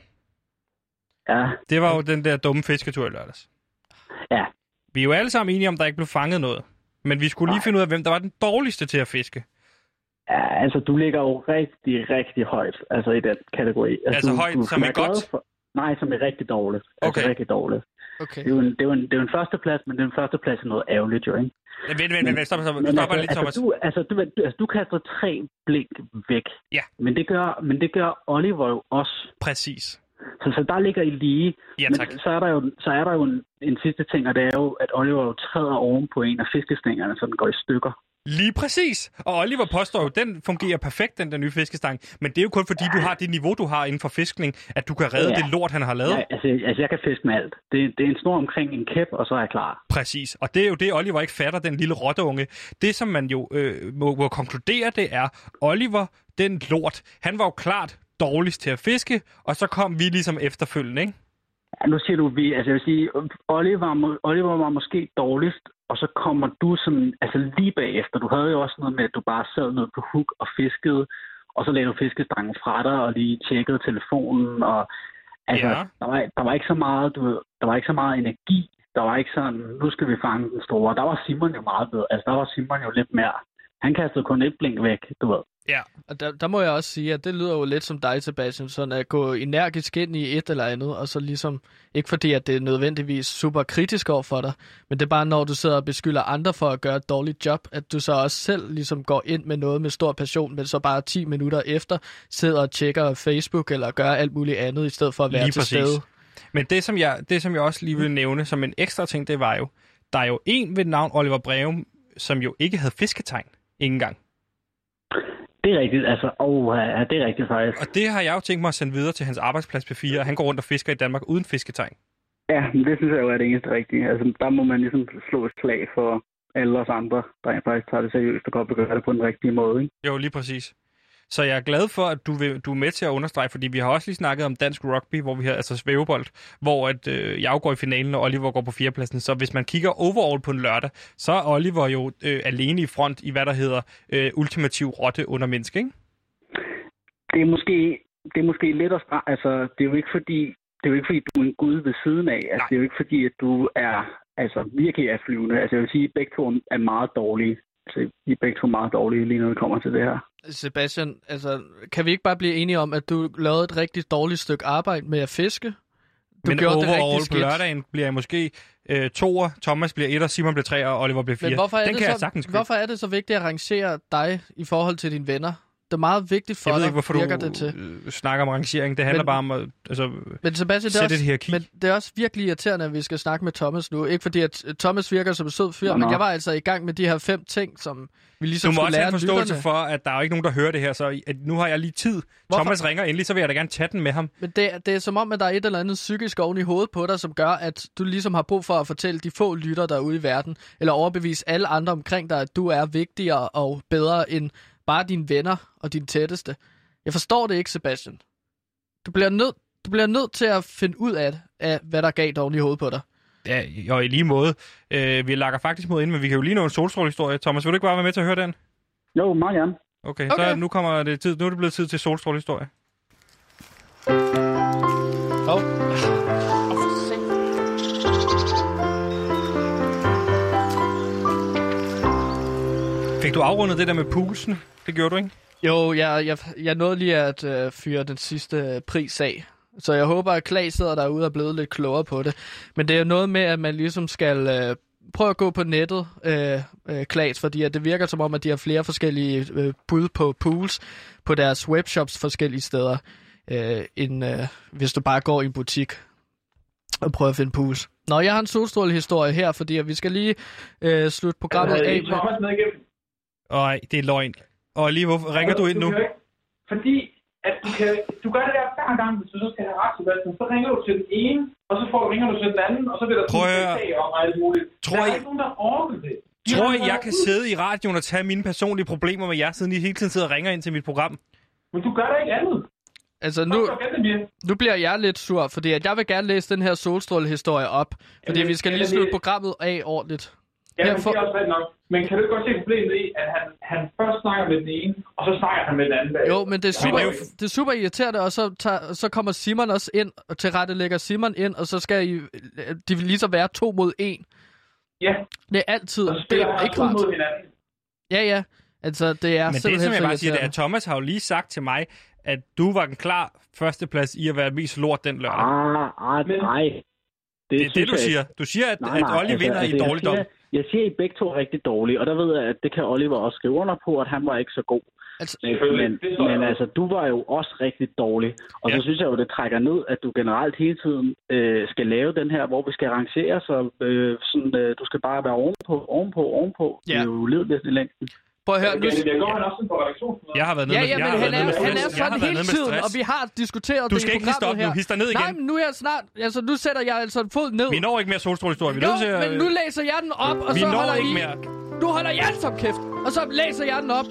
Ja, det var jo den der dumme fisketur i lørdags. Ja. Vi er jo alle sammen enige om, der ikke blev fanget noget. Men vi skulle lige Nej. finde ud af, hvem der var den dårligste til at fiske. ja, altså, du ligger jo rigtig, rigtig højt altså, i den kategori. Altså du, højt, du som er godt? For... Nej, som er rigtig dårligt. Altså, Okay. rigtig dårligt. Okay. Det er, jo en, det, er jo en, det er jo en førsteplads, men det er en førsteplads i noget ærgerligt, jo, ikke? Vent, vent, vent, vent, stop, stop, Men stop altså, lidt, Thomas. altså, du, altså, du, du, altså, du kaster tre blink væk. Ja. Men det gør, men det gør Oliver jo også. Præcis. Så, så der ligger I lige. Ja, Men tak. så er der jo, så er der jo en, en sidste ting, og det er jo, at Oliver jo træder oven på en af fiskestængerne, så den går i stykker. Lige præcis. Og Oliver påstår jo, at den fungerer perfekt, den der nye fiskestang. Men det er jo kun fordi, du har det niveau, du har inden for fiskning, at du kan redde Ja. det lort, han har lavet. Ja, altså, altså, jeg kan fiske med alt. Det, det er en snor omkring en kæp, og så er jeg klar. Præcis. Og det er jo det, Oliver ikke fatter, den lille rotteunge. Det, som man jo øh, må, må konkludere, det er, Oliver, den lort, han var jo klart dårligst til at fiske, og så kom vi ligesom efterfølgende, ikke? Ja, nu siger du vi. Altså, jeg vil sige, Oliver, Oliver var måske dårligst, og så kommer du som, altså lige bagefter. Du havde jo også noget med, at du bare sad ned på hook og fiskede, og så lagde du fiskestangen fra dig og lige tjekkede telefonen. Og, altså, Ja. der, var, der var ikke så meget, du, der var ikke så meget energi. Der var ikke sådan, nu skal vi fange den store. Der var Simon jo meget bedre. Altså, der var Simon jo lidt mere. Han kastede kun et blink væk, du ved. Ja. Og der, der må jeg også sige, at det lyder jo lidt som dig, Sebastian, sådan at gå energisk ind i et eller andet, og så ligesom, ikke fordi at det er nødvendigvis super kritisk over for dig, men det er bare, når du sidder og beskylder andre for at gøre et dårligt job, at du så også selv ligesom går ind med noget med stor passion, men så bare 10 minutter efter sidder og tjekker Facebook eller gør alt muligt andet, i stedet for at være Lige til præcis. stede. Men det som, jeg, det, som jeg også lige vil nævne som en ekstra ting, det var jo, der er jo en ved navn Oliver Breum, som jo ikke havde fisketegn. Ingen gang. Det er rigtigt, altså, oh, ja, det er rigtigt faktisk. Og det har jeg jo tænkt mig at sende videre til hans arbejdsplads P4, og han går rundt og fisker i Danmark uden fisketegn. Ja, men det synes jeg jo er det eneste rigtige. Altså, der må man ligesom slå et slag for alle os andre, der faktisk tager det seriøst og godt gøre det på den rigtige måde. Ikke? Jo, lige præcis. Så jeg er glad for, at du, vil, du er med til at understrege, fordi vi har også lige snakket om dansk rugby, hvor vi har altså svævebold, hvor at, øh, jeg går i finalen, og Oliver går på fjerdepladsen. Så hvis man kigger overall på en lørdag, så er Oliver jo øh, alene i front i, hvad der hedder øh, ultimativ rotte under menneske, ikke? Det er måske, det er måske lidt at stra- altså, det er jo ikke fordi, det er jo ikke fordi, du er en gud ved siden af. Altså, Nej. det er jo ikke fordi, at du er altså, virkelig er flyvende. Altså, jeg vil sige, at begge to er meget dårlige. Altså, I er begge to meget dårlige, lige når det kommer til det her. Sebastian, altså, kan vi ikke bare blive enige om, at du lavede et rigtig dårligt stykke arbejde med at fiske? Du Men gjorde det overall rigtig på lørdagen bliver jeg måske øh, toer, Thomas bliver etter, Simon bliver treer, og Oliver bliver fire. Men hvorfor er, Den det kan så, jeg sagtens købe. hvorfor er det så vigtigt at rangere dig i forhold til dine venner? Det er meget vigtigt for Jeg ved dig, ikke, hvorfor virker du det til. øh, snakker om rangering. Det handler Men- bare om at altså, Men Sebastian, det er, sætte et også, hierarki. men det er også virkelig irriterende, at vi skal snakke med Thomas nu. Ikke fordi, at Thomas virker som en sød fyr, Nå, men jeg var altså i gang med de her fem ting, som vi ligesom Du må skulle også have lære forståelse lytterne. for, at der er jo ikke nogen, der hører det her, så at nu har jeg lige tid. Hvorfor? Thomas ringer endelig, så vil jeg da gerne tage den med ham. Men det, det er som om, at der er et eller andet psykisk oven i hovedet på dig, som gør, at du ligesom har brug for at fortælle de få lytter derude i verden, eller overbevise alle andre omkring dig, at du er vigtigere og bedre end bare dine venner og dine tætteste. Jeg forstår det ikke, Sebastian. Du bliver nødt du bliver nødt til at finde ud af, af hvad der gav dig oven i hovedet på dig. Ja, og i lige måde. Øh, vi lakker faktisk mod ind, men vi kan jo lige nå en solstrålehistorie. Thomas, vil du ikke bare være med til at høre den? Jo, meget gerne. Okay, Okay. så nu, kommer det tid, nu er det blevet tid til solstrålehistorie. Oh. Fik du afrundet det der med pulsen? Det gjorde du, ikke? Jo, jeg, jeg, jeg nåede lige at øh, fyre den sidste øh, pris af. Så jeg håber, at Klaas sidder derude og er blevet lidt klogere på det. Men det er jo noget med, at man ligesom skal øh, prøve at gå på nettet, øh, øh, Klaas, fordi at det virker som om, at de har flere forskellige øh, bud på pools på deres webshops forskellige steder, øh, end øh, hvis du bare går i en butik og prøver at finde pools. Nå, jeg har en solstrålehistorie her, fordi at vi skal lige øh, slutte programmet Altså, af med... Thomas med igennem? Og det er løgn. Og lige, hvorfor ringer du ind nu? ikke- Fordi at du, kan, du gør det der hver gang, hvis du så skal have ret, Sebastian. Så ringer du til den ene, og så får, ringer du til den anden, og så bliver der Prøv sådan sag om alt muligt. Tror der er I- ikke nogen, der orker det. De Tror I, jeg været- kan sidde i radioen og tage mine personlige problemer med jer, siden I hele tiden sidder og ringer ind til mit program? Men du gør da ikke andet. Altså, Nu... nu, bliver jeg lidt sur, fordi at jeg vil gerne læse den her solstrålehistorie op. Fordi Jamen, vi skal lige slutte programmet af ordentligt. Ja, Ja, men for- det er også nok. Men kan du ikke godt se problemet i, at han, han først snakker med den ene, og så snakker han med den anden? Jo, men det er super, det er det er super irriterende, og så, tager, så kommer Simon også ind, og til rette lægger Simon ind, og så skal I, de vil lige så være to mod en. Ja, Det er altid, og så det er ikke to rart. mod hinanden. Ja, ja. Altså, det er Men det, simpelthen som jeg bare siger, det er, at. Thomas har jo lige sagt til mig, at du var en klar førsteplads i at være mest lort den lørdag. Ah, ah, nej. det er det, synes du siger. Du siger, at, Nej, at nej, Olli altså, vinder altså, i dårligdom. siger- Jeg siger, at I begge to er rigtig dårlige, og der ved jeg, at det kan Oliver også skrive under på, at han var ikke så god. Altså, Men, men, det altså, du var jo også rigtig dårlig. Og Ja. så synes jeg jo, det trækker ned, at du generelt hele tiden øh, skal lave den her, hvor vi skal rangere, så øh, sådan, øh, du skal bare være ovenpå, ovenpå, ovenpå. Det Ja. er jo ledeløst i længden. Prøv at høre, nu... Jeg går han også på redaktionsmøder. Jeg har været nede Ja, med, ja, jeg men han er, han er. Jeg sådan hele tiden, stress. og vi har diskuteret Du det skal i ikke lige programmet stoppe nu. her. Hist dig ned igen. Nej, men nu er jeg snart... Altså, nu sætter jeg altså en fod ned. Vi når ikke mere solstrålehistorie. Vi Jo, nødt til at... men nu læser jeg den op, og Vi så når holder ikke I... mere. Du holder jer som kæft, og så læser jeg den op.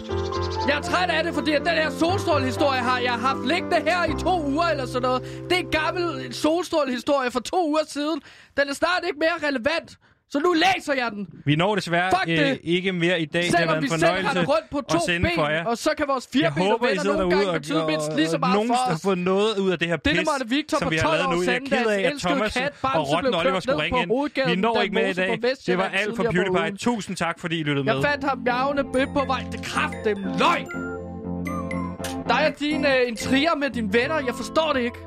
Jeg er træt af det, fordi at den her solstrålehistorie har jeg haft liggende her i to uger eller sådan noget. Det er en gammel solstrålehistorie fra to uger siden. Den er snart ikke mere relevant. Så nu læser jeg den. Vi når desværre Fuck det. øh, ikke mere i dag. det har Selvom vi selv har rundt på to for jer. ben, og så kan vores Jeg fire håber, venner nogle gange og, betyde mindst lige så meget nogen for har os. fået noget ud af det her Det pis, måtte Victor som vi har 12 lavet nu. Jeg er ked af, at Thomas kat, og Rotten Oliver skulle ringe på ind. Vi når ikke mere i dag. Det var alt for PewDiePie. Tusind tak, fordi I lyttede Jeg med. fandt ham bødt på vej. Det kraft dem løgn. dig og din uh, intriger med dine venner. Jeg forstår det ikke.